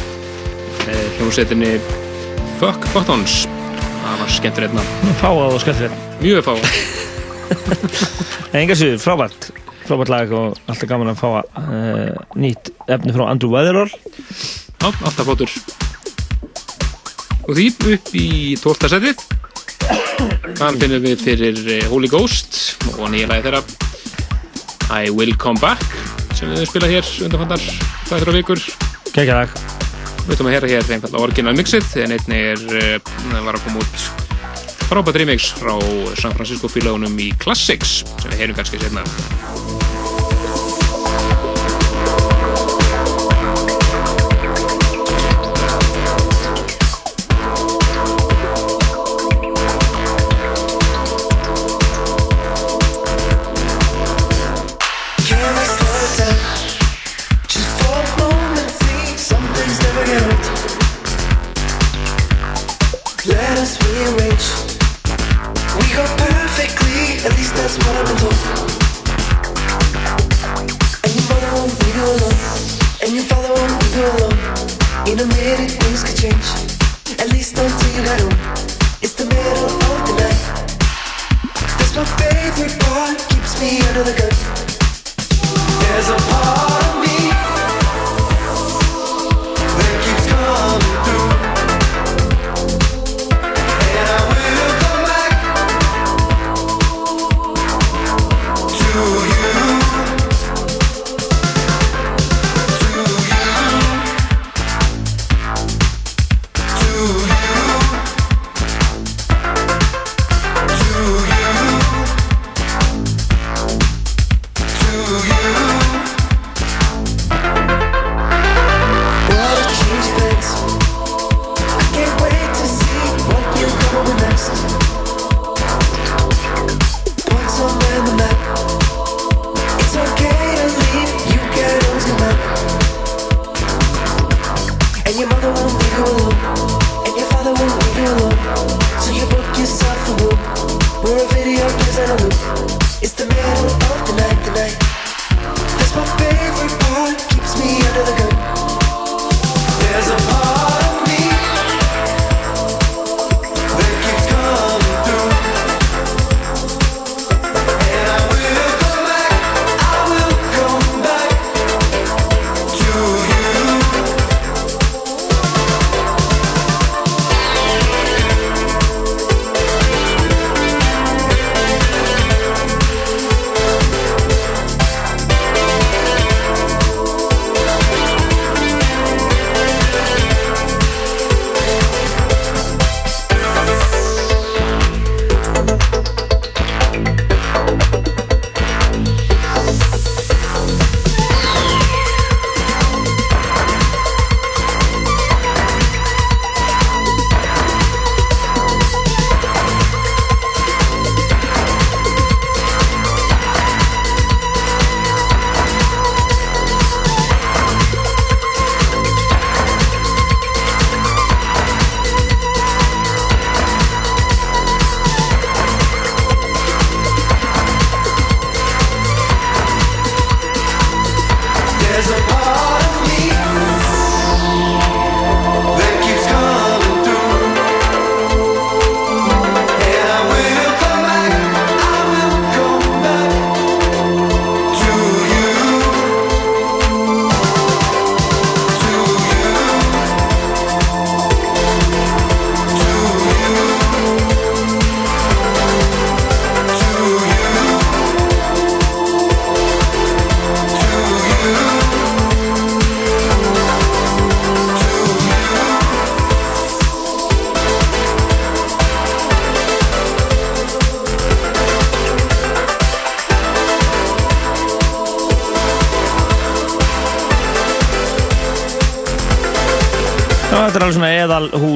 Hljómsveitinni Fuck Buttons. Það var skemmtur einna Fáað og skemmtilegt. Mjög fáað Enga sér, frábært. Frábært lag og alltaf gaman að fá uh, nýtt efni frá Andrew Weatherall. Já, alltaf flottur. Og því upp í 12. setið þann finnum við fyrir eh, Holy Ghost og nýja lagi þeirra I Will Come Back sem við spilað hér undanfandar þættir og vikur. Kekja lag. Við ætlum að heyra hér einfallega original mixið en einnig er, uh, var að koma út frábært remix frá San Francisco félagunum í Classics sem við heyrum kannski sérna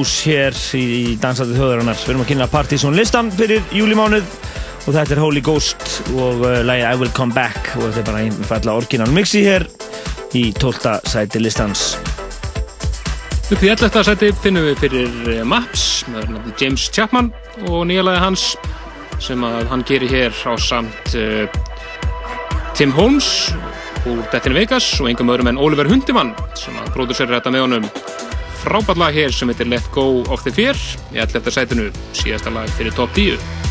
hús hér í, dansandi þjóðarinnar. Við erum að kynna Partizón listan fyrir júlimánuð og þetta er Holy Ghost og uh, lagið I Will Come Back og þetta er bara einn falla orginal mixi hér í 12. sæti listans. Upp í 11. seti finnum við fyrir eh, Maps með James Chapman og nýjalagi hans sem að hann gerir hér á samt uh, Tim Holmes úr Dettin Vegas og engum öðrum en Oliver Hundimann sem að pródúserir þetta með honum frábært lag hér sem heitir Let Go of the Fear í 11. sætinu síðasta lag fyrir top 10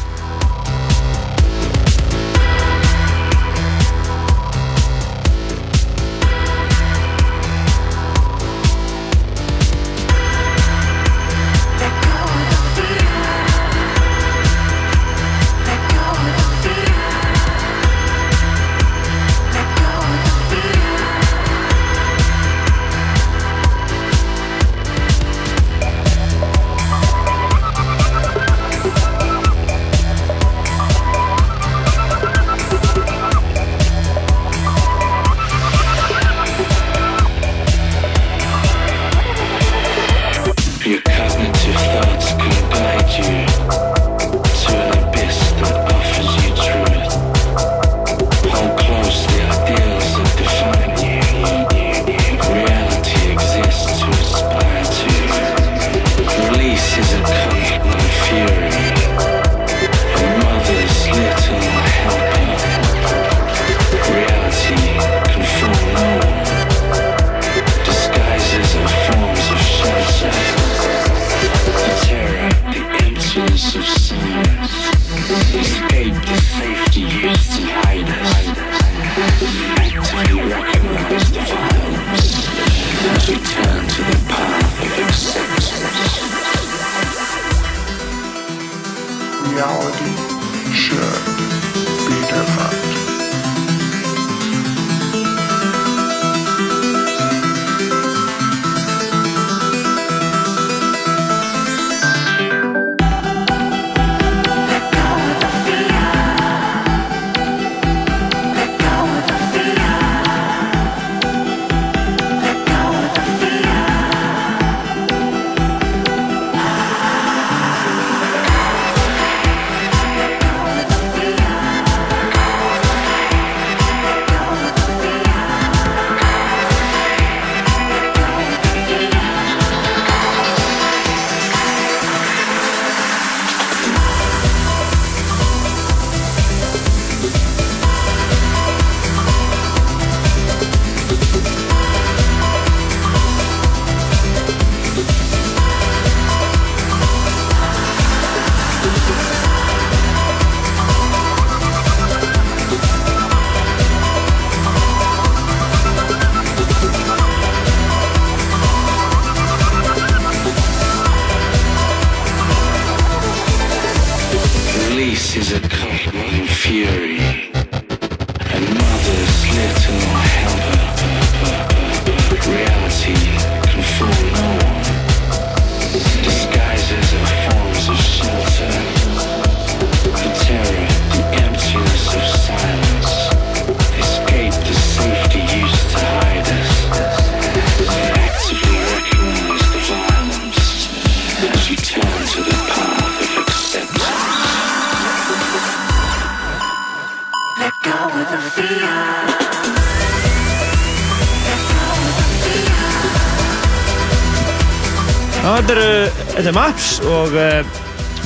og uh,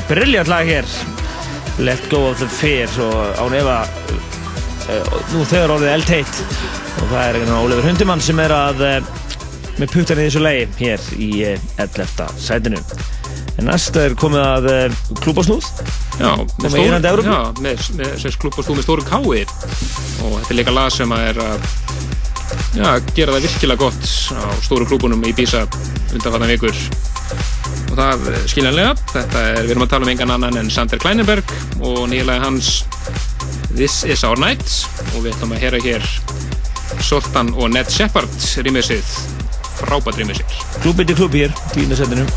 brilljant lag hér. Let Go of the Fear og án efa uh, nú þegar orðið eldheit og það er einhvern Ólefur Hundimann sem er að uh, með puttan í þessu lagi hér í 11. sætinu. En næst er komið að klúbasnúð Já, með Evrópu? Já, með, með sérst klúb og stú með stóru kái og þetta er líka lag sem að er að já, gera það virkilega gott á stóru klúbunum í Bísa undanfattan vikur og það eh, skiljanlega. Þetta er, við erum að tala um engan annan en Sander Kleinenberg og nýlega hans This is our night. Og við ætlum að heyra hér Soltan og Ned Shepard rýmisið frábært rýmisið klúbið til klúb hér, tíunda sætinu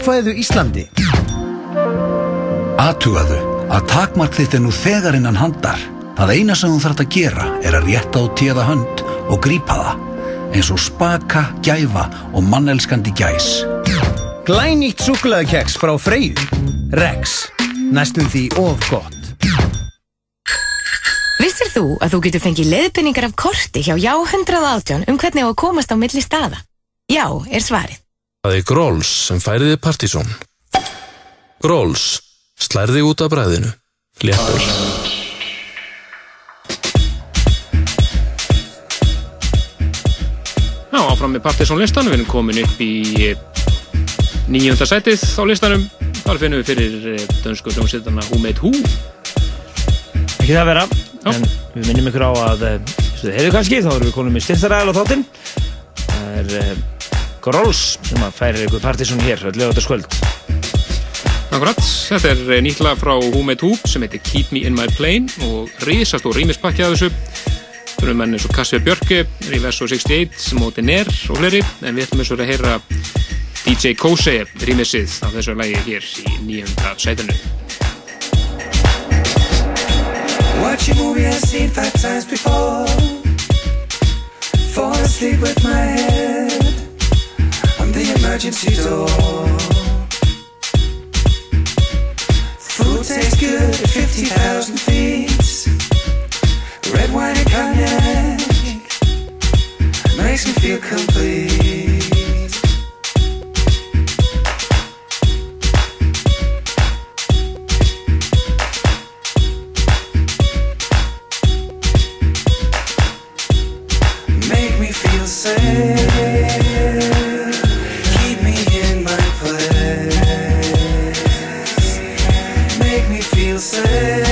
jákvæðu Íslandi. Atugaðu að takmark þitt er nú þegar innan handar. Það eina sem þú þarft að gera er að rétta á tíða hönd og grípa það. Eins og spaka, gæfa og mannelskandi gæs. Glænýtt súkulæðakeks frá Freyju. Rex. Næstum því of gott. Vissir þú að þú getur fengið leiðbynningar af korti hjá Já 118 um hvernig á að komast á milli staða? Já, er svarið. Það er Gróls sem færiði partysón. Gróls, slærði út af bræðinu. Léttur. Já, áfram með Partiðsson listan, við erum komin upp í nýjönda sætið á listanum. Þar finnum við fyrir eh, dönsku hljómsveitarna Who Made Who. Ekki það að vera, en við minnum ykkur á að eh, þið heyrðu kannski, þá erum við konum með styrtaræðal á þáttinn. Það er Gróls sem að færir ykkur partysón hér, öll lögataskvöld. Akkurat, þetta er eh, nýtt lag frá Who Made Who sem heitir Keep Me In My Plane og risast og rýmispakki af þessu. Það eru menn eins og Kasper Björke, Riverso 68, Móti Ner og fleiri, en við ætlum eins og að heyra DJ Kose rýmisið af þessu lagi hér í nýjönda sætinu. Watch a movie I've seen five times before. Fall asleep with my head emergency door. Food tastes good at 50,000 feet. Red wine and cognac makes me feel complete. Me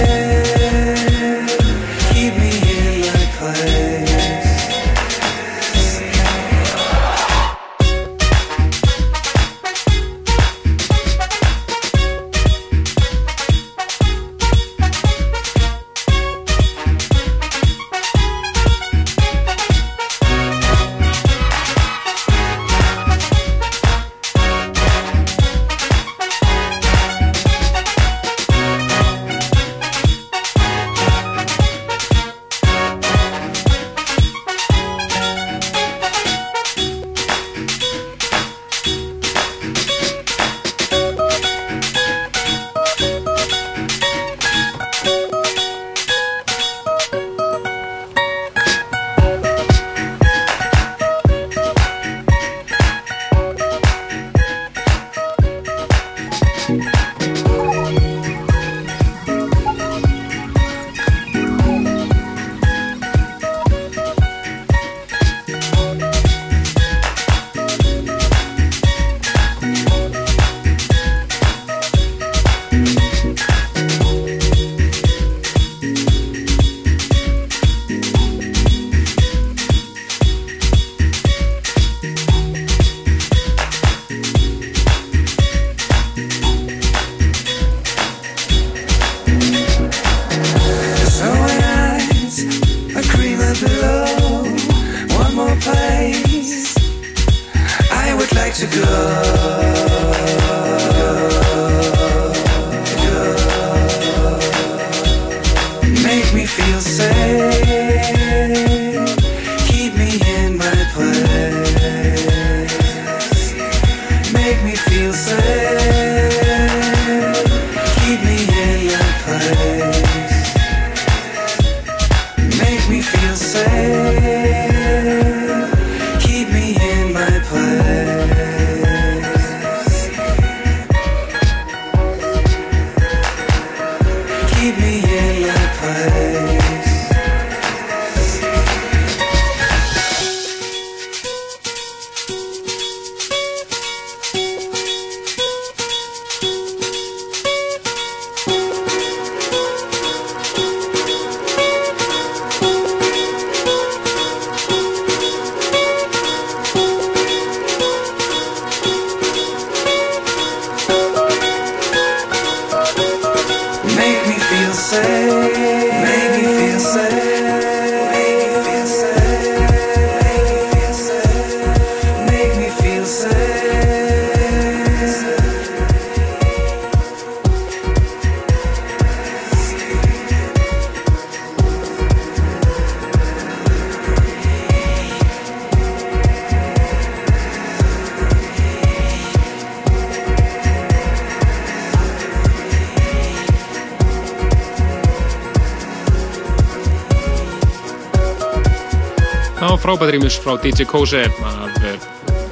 Var frábæð rýmus frá DJ Kose af eh,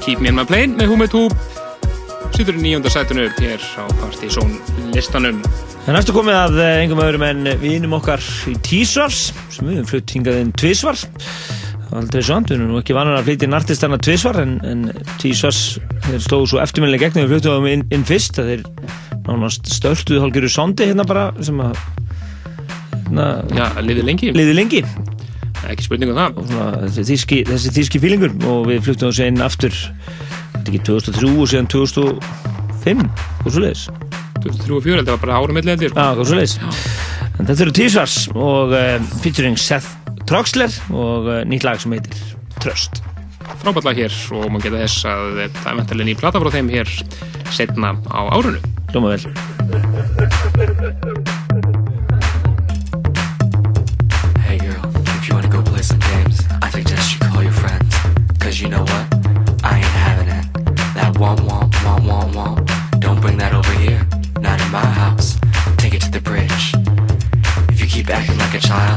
Keep Me In My Plane með Hume 2 Sýtur í nýjönda sætunu hér á Partizón listanum. Það er næstu komið að eh, engum öðrum en vinum okkar í Tísvars sem við höfum flutt hingað inn tvísvar aldrei svont, við erum nú ekki vanar að flytja inn artistana tvísvar en, en Tísvars þeir stóðu svo eftirminnilega gegn þegar við fluttum þeim inn, inn fyrst þeir nánast stölduðu hálfgerðu sondi hérna bara sem að hérna, Já, liðið lengi. liði lengi Ekki spurning um það. Svona, þessi þýski, þessi þýski fílingur. Og við fluttum þessu inn aftur ekki 2003 og síðan 2005 og svo leiðis 2003 og 2004, þetta var bara árum eitthvað heldur Já, og svo leiðis þetta eru Tísvars og uh, featuring Seth Troxler og uh, nýtt lag sem heitir Tröst. Frábært lag hér og maður geta þess að það er mentalega ný plata frá þeim hér setna á árunu Hljóma vel a child.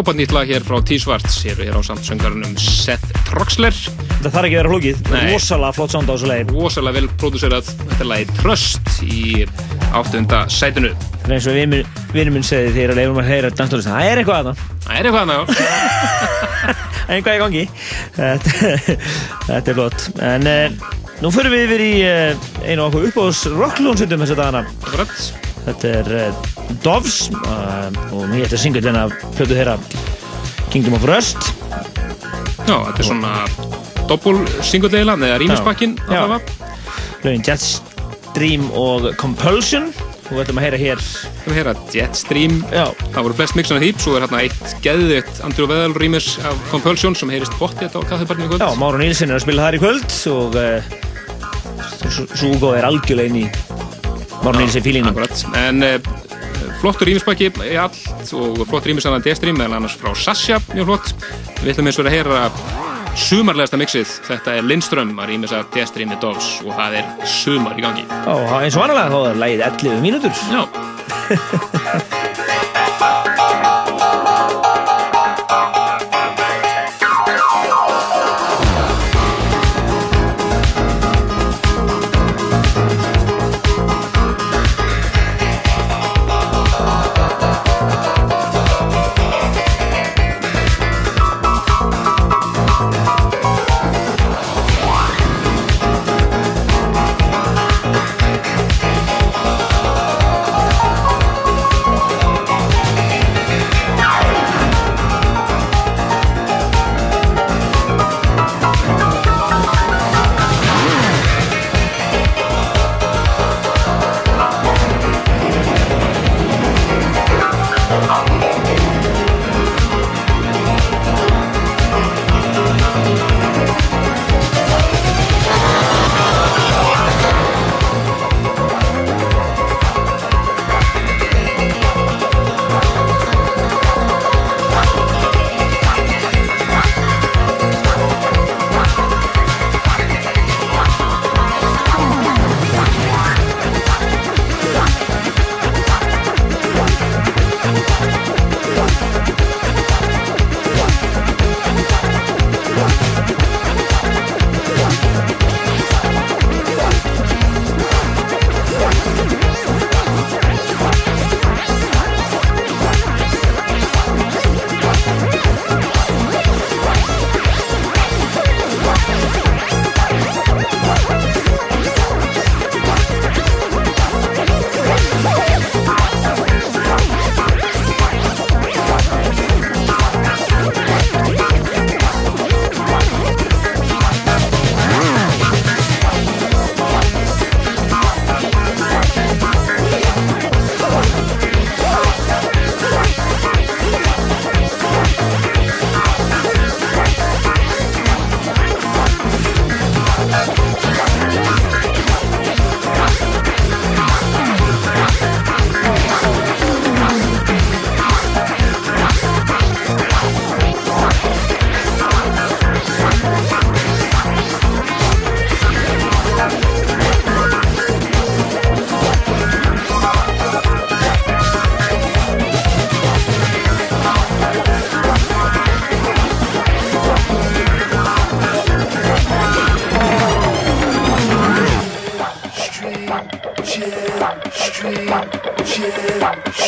Frábært nýtt lag hér frá T-Svarts hér, hér á samt söngarunum Seth Troxler. Það þarf ekki að vera flókið, rosalega flott sound á þessu lagi. Rosalega vel prodúserað, þetta er lagi Trust í áttunda sætinu. Það er eins og vinnur minn segði þegar að leifum að heyra danstóðist Það er eitthvað aðna Það er eitthvað aðna, já. Eitthvað í gangi? Þetta, er flott. En uh, nú fyrir við yfir í uh, einu okkur uppáðs rocklónsundum þess að dagana Þetta er uh, Doves og mér syngja þennan að plötu þeirra Kingdom of Rust. Já, þetta er svona doppul singull-eila, eða rýmisbakkin Laugin Jetstream og Compulsion. Og við ætlum að heyra hér. Við ætlum að heyra Jetstream. Já. Það voru flest mixan af því, svo er hérna eitt geðvitt Andrew Weddell rýmis af Compulsion sem heyrist botti þetta á kaffebarninu í kvöld. Já, Máru Nílsson er að spila þar í kvöld og uh, Súgó er algjörlega inn í Máru fílingum Akkurat, en uh, flottur rýmisbakki í allt og flott rýmis af Jetstream meðal annars frá Sasha, mjög flott. Við ætlum eins og að heyra sumarlegasta mixið, þetta er Lindström að rýmis af Jetstream með Doves og það er sumar í gangi. Já, eins og annarlega þá er lægið 11 mínútur. Já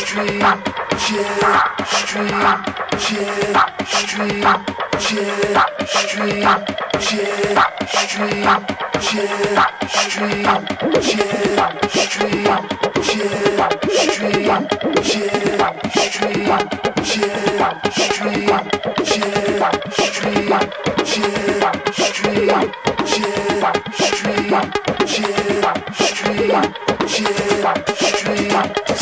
stream, yeah, stream, yeah, stream, yeah, stream, yeah, stream, yeah, stream, yeah, stream, yeah, stream, yeah, stream, yeah, stream, yeah, stream, yeah, stream, yeah, stream, yeah, stream, yeah, stream.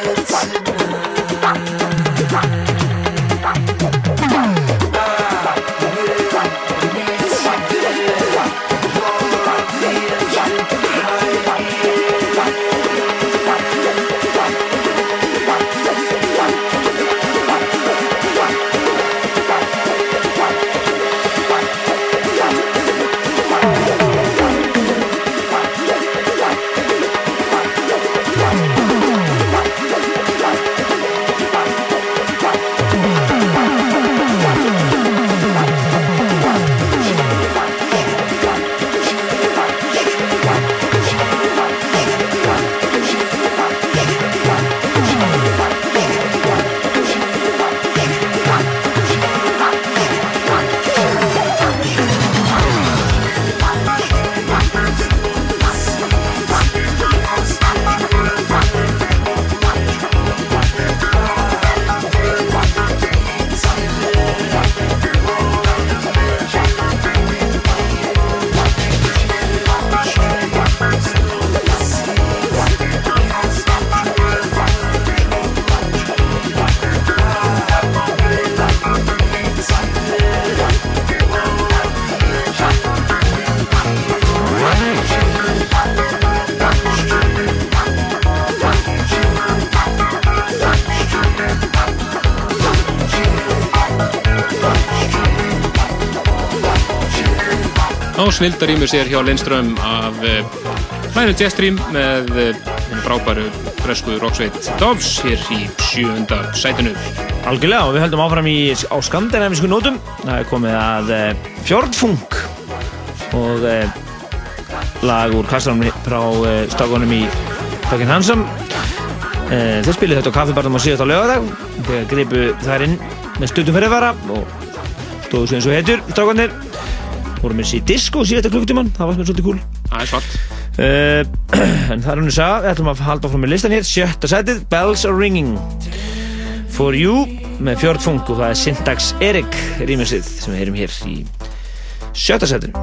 Á snildarímu sér hjá Lindström af hlænu jetstream með henni frábæru bresku rocksveit Doves hér í sjöunda sætinu. Algjörlega og við höldum áfram í, á skandinavísku nótum. Það er komið að uh, Fjordfung og lag úr kassanum frá stakonum í Fucking Handsome. Þeir spilið þetta á kaffibarnum á síðast á lögadag. Þeir gripu þær inn með stuttum fyrirvara og stóðu svo eins og heitur stakonir. Voru með sér disco síðasta klukkutíman, það var er svolítið cool. Það er svart. Uh, en það er hún að sagða, við ætlum að halda áfram með listan hér, sjötta sætið, Bells are Ringing For You með Fjord Funk og það er Syntax Erik rýmjössið sem við heyrum hér í sjötta sætinu.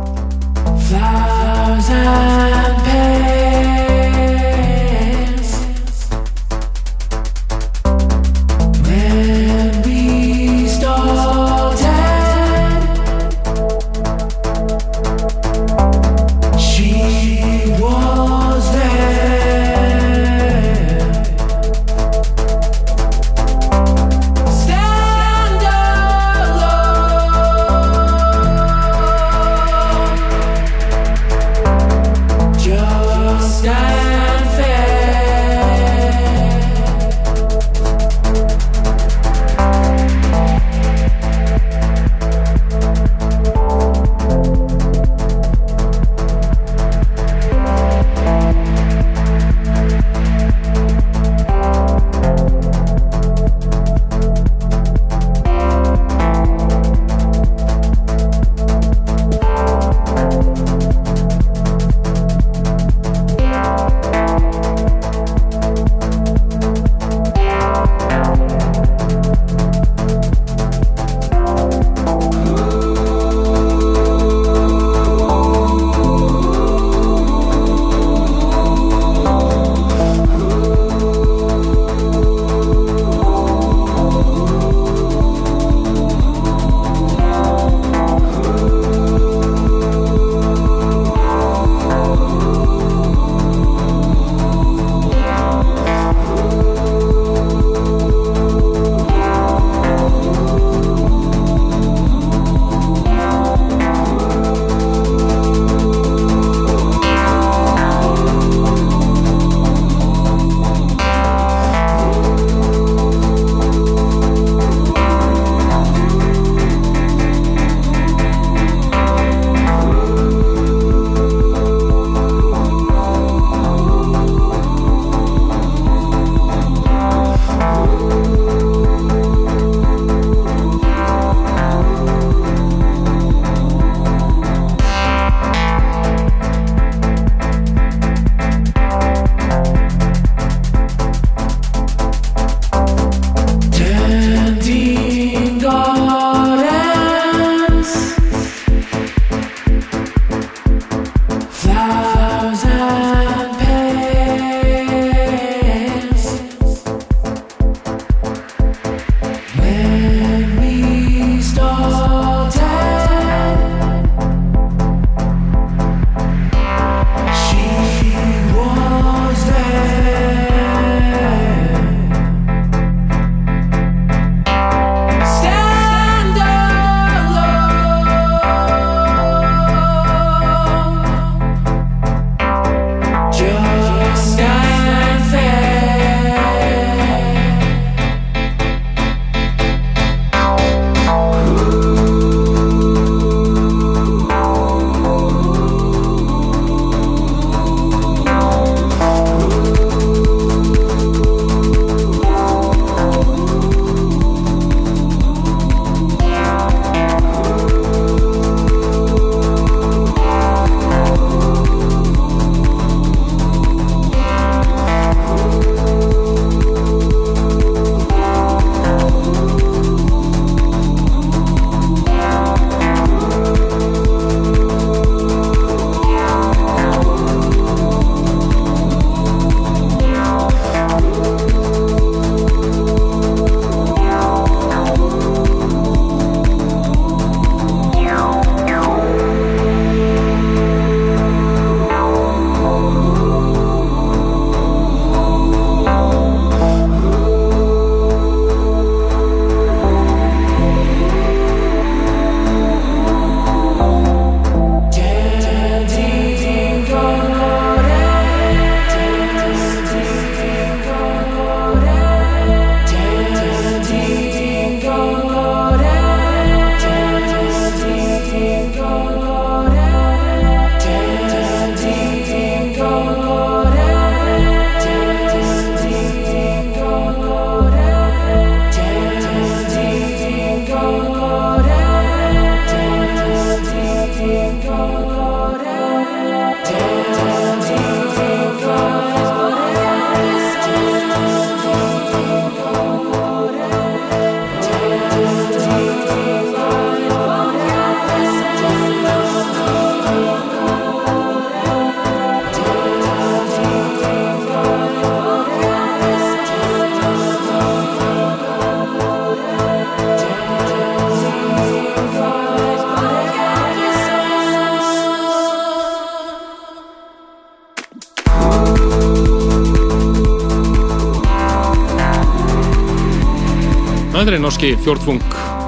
Þetta er norski fjordfung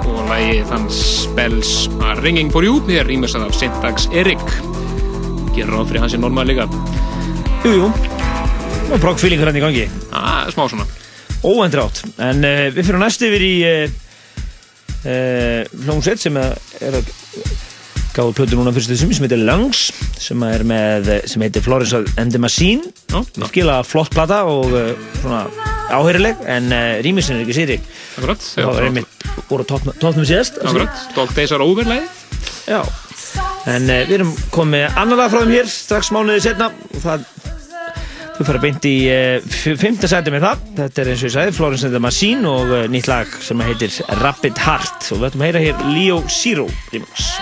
og lagi þann spells að Ringing for You er rýmisað af Syntax Erik. Gerir ráð fyrir hans í norma líka. Jú, jú. Og proggfílingur hann í gangi. Ah, smá svona. Óendrátt. En uh, við fyrir næst yfir í uh, uh, hljómsveit sem er að gáðu plötu núna fyrstu þessum sem heitir Lungs sem er með sem heitir Florence and the Machine. Virkilega flott plata og uh, svona áheyrileg en uh, rýmisin er ekki sýri Akkurat, það var einmitt voru tóknum síðast Akkurat, Dog Days are over lagi Já, en uh, við erum komið annar lag frá þeim hér strax mánuðið setna og það Þú fara beint í uh, fymta sæti með það. Þetta er eins og ég sagði, Florence and the Machine og uh, nýtt lag sem heitir Rapid Heart. Og við ætlum að heyra hér Leo Zero remix.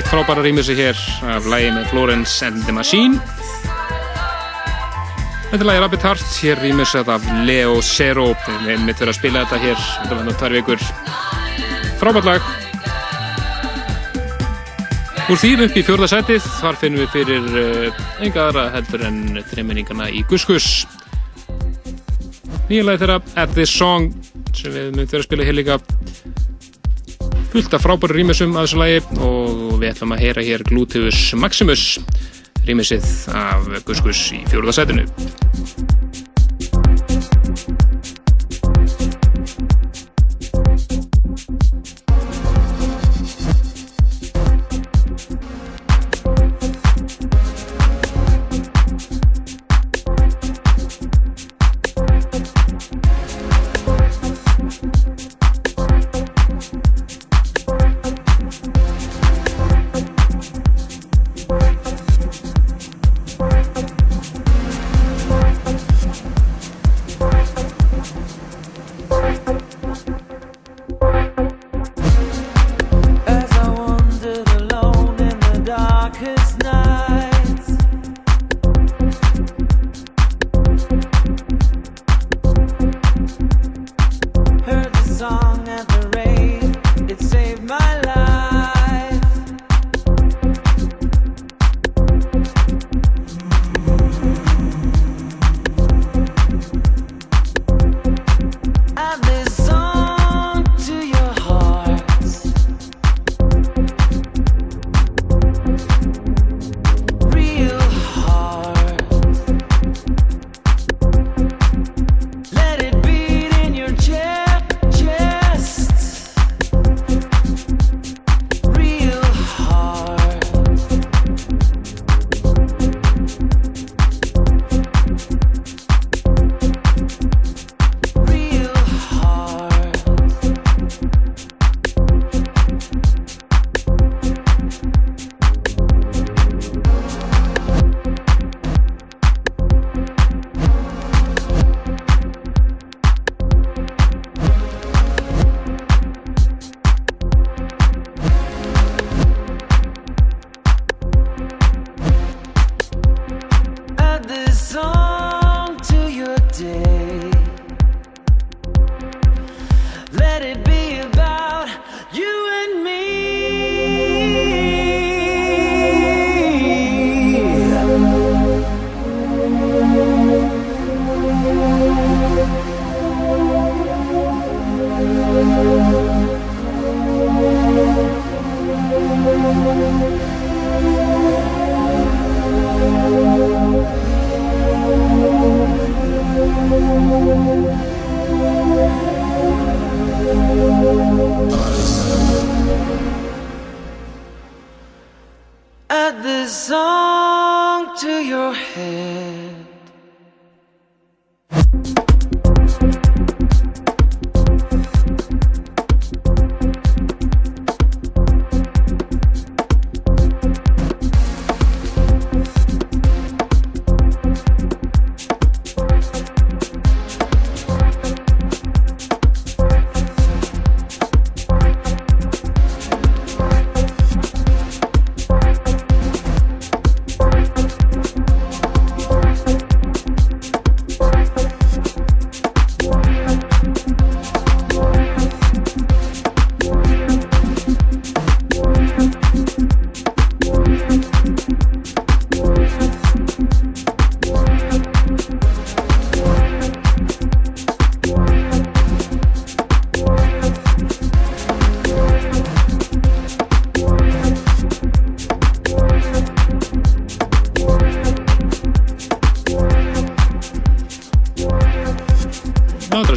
Ennett frábæra rýmisi hér af lægi með Florence and the Machine. Þetta er lægi Rabbit Heart, hér rýmisað af Leo Zero. Við hefum mitt verið að spila þetta hér, þetta var nú tvær vikur. Frábært lag. Úr því upp í fjórða setið, þar finnum við fyrir uh, enga aðra heldur en þreiminningana í Guskus. Nýja lagi þeirra, At This Song, sem við myndum verið að spila hér líka fullt af frábæru rýmisum af þessu lagi og við ætlum að heyra hér Gluteus Maximus rýmisið af Guskus í fjóruða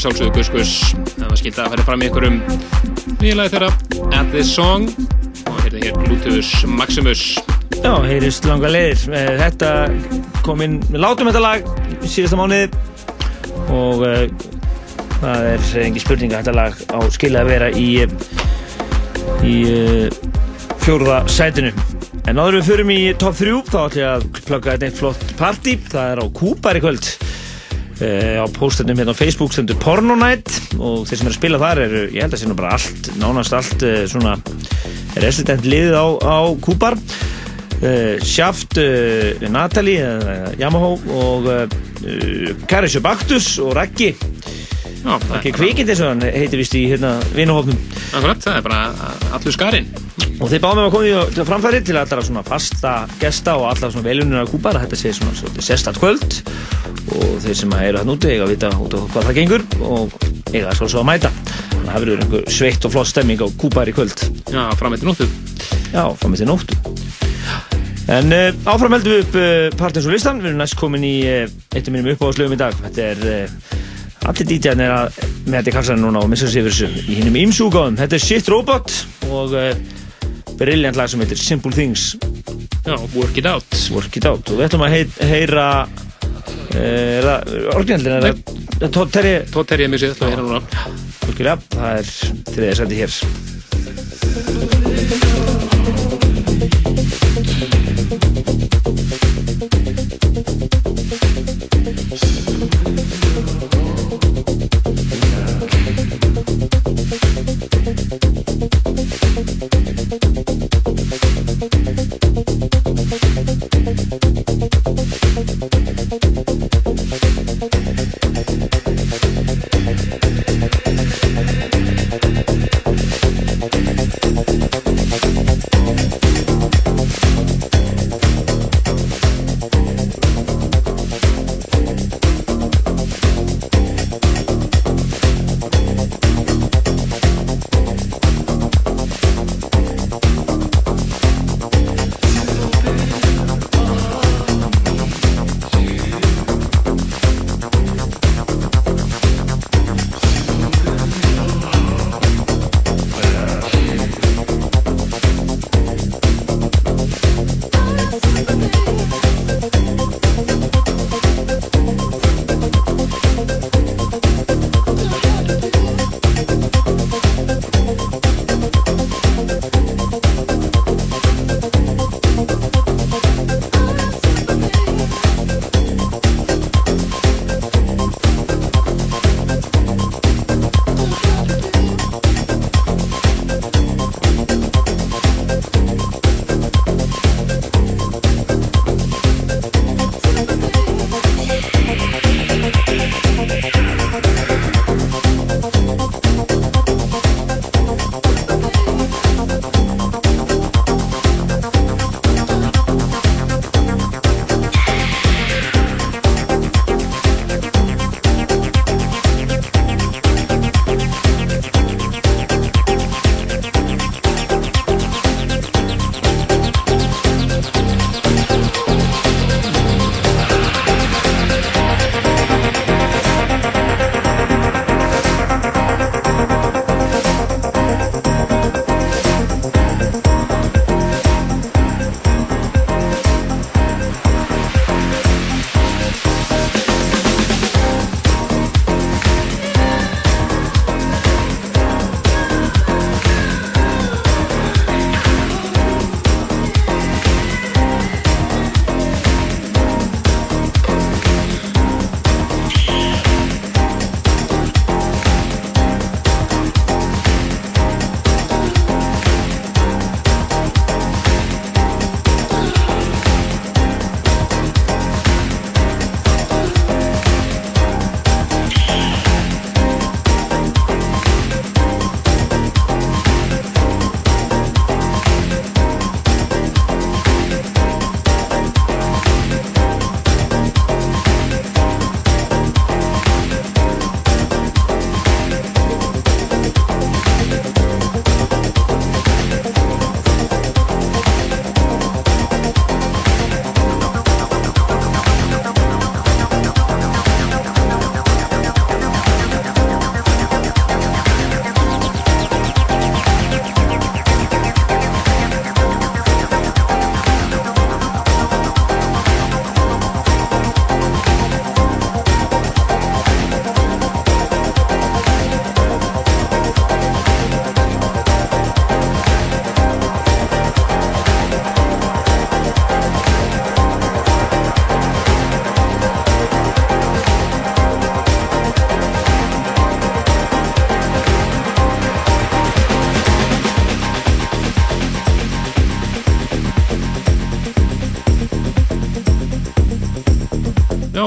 Er sjálfsögðu Guskus það var skilt að færi fram í einhverjum nýjalega þeirra At This Song og hérna hér Bluetooth Maximus Já, heyrist langa leiðir. Eh, Þetta kom inn, við látum þetta lag síðasta mánuði og uh, það er engin spurning að þetta lag á skilja að vera í, í uh, fjórða sætinu. En áður við förum í top 3 þá ætlum ég að plugga þetta eitt flott party. Það er á Kúpar í kvöld. Uh, á pósternum hérna á Facebook stendur Porno Night og þeir sem eru að spila þar eru, ég held að sé nú bara allt, nánast allt uh, svona resident liðið á, á Kúpar Shaft uh, Natalie Yamaha og Karisjö Baktus og Raggi. Já, Kvikind eins og hann heitir vist í hérna vinuhófnum það er bara allur skarinn. Og þeir báðum með að koma að framfæri til allra svona fasta gesta og allra svona velunir á Kúpar þetta sé svona, sérstætt kvöld og þeir sem eru hann úti eiga að vita út á hvað það gengur og eiga svo svo að mæta. Þannig að það verður einhver sveitt og flott stemming á Kúpar í kvöld. Já, fram eftir nóttu. Já, fram eftir nóttu. En uh, áfram heldum við upp uh, partins og listan, við erum næst komin í uh, eitt af mínum uppáðslögum í dag. Þetta er, allir dítjarn er að með þetta í kalsan núna og missa sér fyrir þessu. Í hinnum ímsúgáðum Þetta er Shit Robot og brilliant lag sem heitir Simple Things. Já, Work It Out. Work It Out. Og við ætlum að heyra er það orginallin er það Todd Terry Todd Terry er mér sér, ætlum að heyra núna það er þriðið sæti hér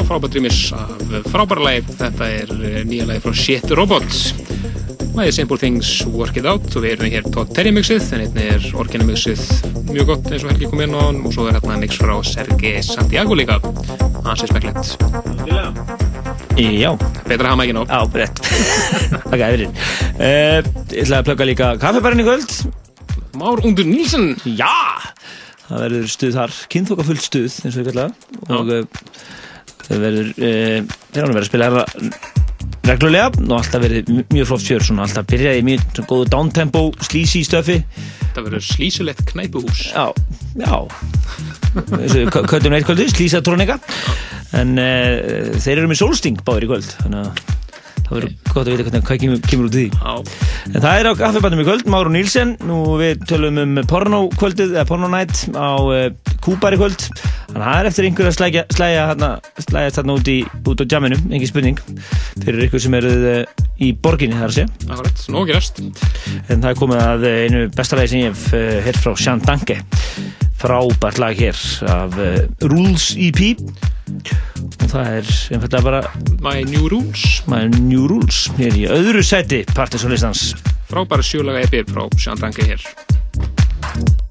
frábært rýmis af frábæra lagi. Þetta er eh, nýja lagi frá Shit Robots. Lagið Simple Things Work It Out og við erum hér Todd Terry mixið en einnig er Orginal mixið mjög gott eins og Helgi kom inn á hann og svo er hérna mix frá Sergei Santiago líka. Hansi smekklegt. Já. Betra að hafa ekki nóg. Já, rétt. Takk að fyrir. Uh, ég ætla að plugga líka kaffebærin í kvöld. Már Undur Nílsson. Já! Það verður stuð þar, kynþokkafullt stuð, eins og ég kalla það. Og það verður, ánum verður að spila reglulega og alltaf verið mj- mjög flott fjör, svona alltaf byrjaði í mjög góðu downtempo, slísi stöfi. Það verður slísulegt knæpuhús. Já, já. Köttum eitt kvöldi, slísatrónika. En uh, þeir eru með sólsting báður í kvöld, þannig að það verður gott að vita hvernig hvað kemur, kemur út í. En það er á kaffebandum í kvöld, Máru Nílsen, nú við tölum um pornokvöldið, eða pornonætt á uh, Kúbar í kvöld. Þannig að það er eftir einhver að slæja, slæja, hérna, slæja þarna út, í, út á jamminu, engin spurning, fyrir ykkur sem eruð uh, í borginni þar segja. Akkurat, nóg gerast. En það er komið að uh, einu besta lagi sem ég hef uh, hér frá Sean Danke. Frábært lag hér af uh, Rules EP. Og það er einfallega bara My New Rules. My New Rules. Hér í öðru seti partysólistans. Frábæra sjölaga EP frá Sjandangi hér.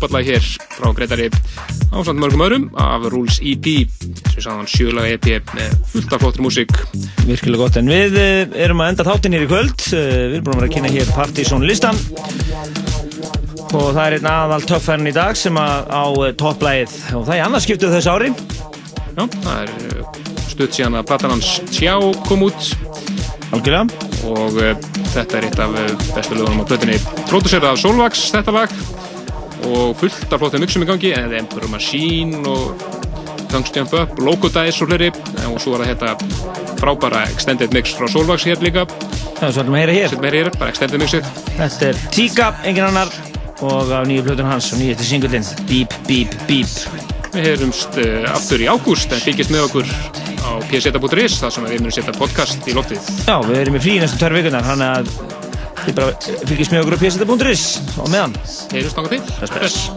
Frábært lag hér frá Gretari. Ásamt mörgum öðrum af Rules EP sem sagði hann sjölaga EP með fullt af flottir músík. Virkilega gott, en við eh, erum að enda þáttinn hér í kvöld. Eh, Við erum búin að vera að kynna hér Partizón listan Og það er einn aðal töffærn í dag sem að á eh, topplægið. Og það er annars skiptuð þessu ári. Já, það er stutt síðan að platan hans Tjá kom út. Algjörlega. Og uh, þetta er eitt af bestu lögunum á plötunni. Producerað af Solvax, þetta lag og fullt af flottum mixum í gangi en það er Emperor Machine og Tungstjamp Up, Logodice og hleri og svo var þetta hérna frábæra extended mix frá Solvax hér líka. Það er svolítið meira hér, meira hér bara extended mixið. Þetta er Tíka, engin annar. Og af nýju blöðun hans og nýjastir singulinn Beep Beep Beep. Við heyrumst uh, aftur í ágúst en fylgjast með okkur á pseta.is þar sem við munum setja podcast í loftið. Já, við erum í frí næstu tverr vikunar hann að Þið bara fylgjast með okkur á pjæsita.is og meðan. Heyrjum snakka fyrir. Þess best.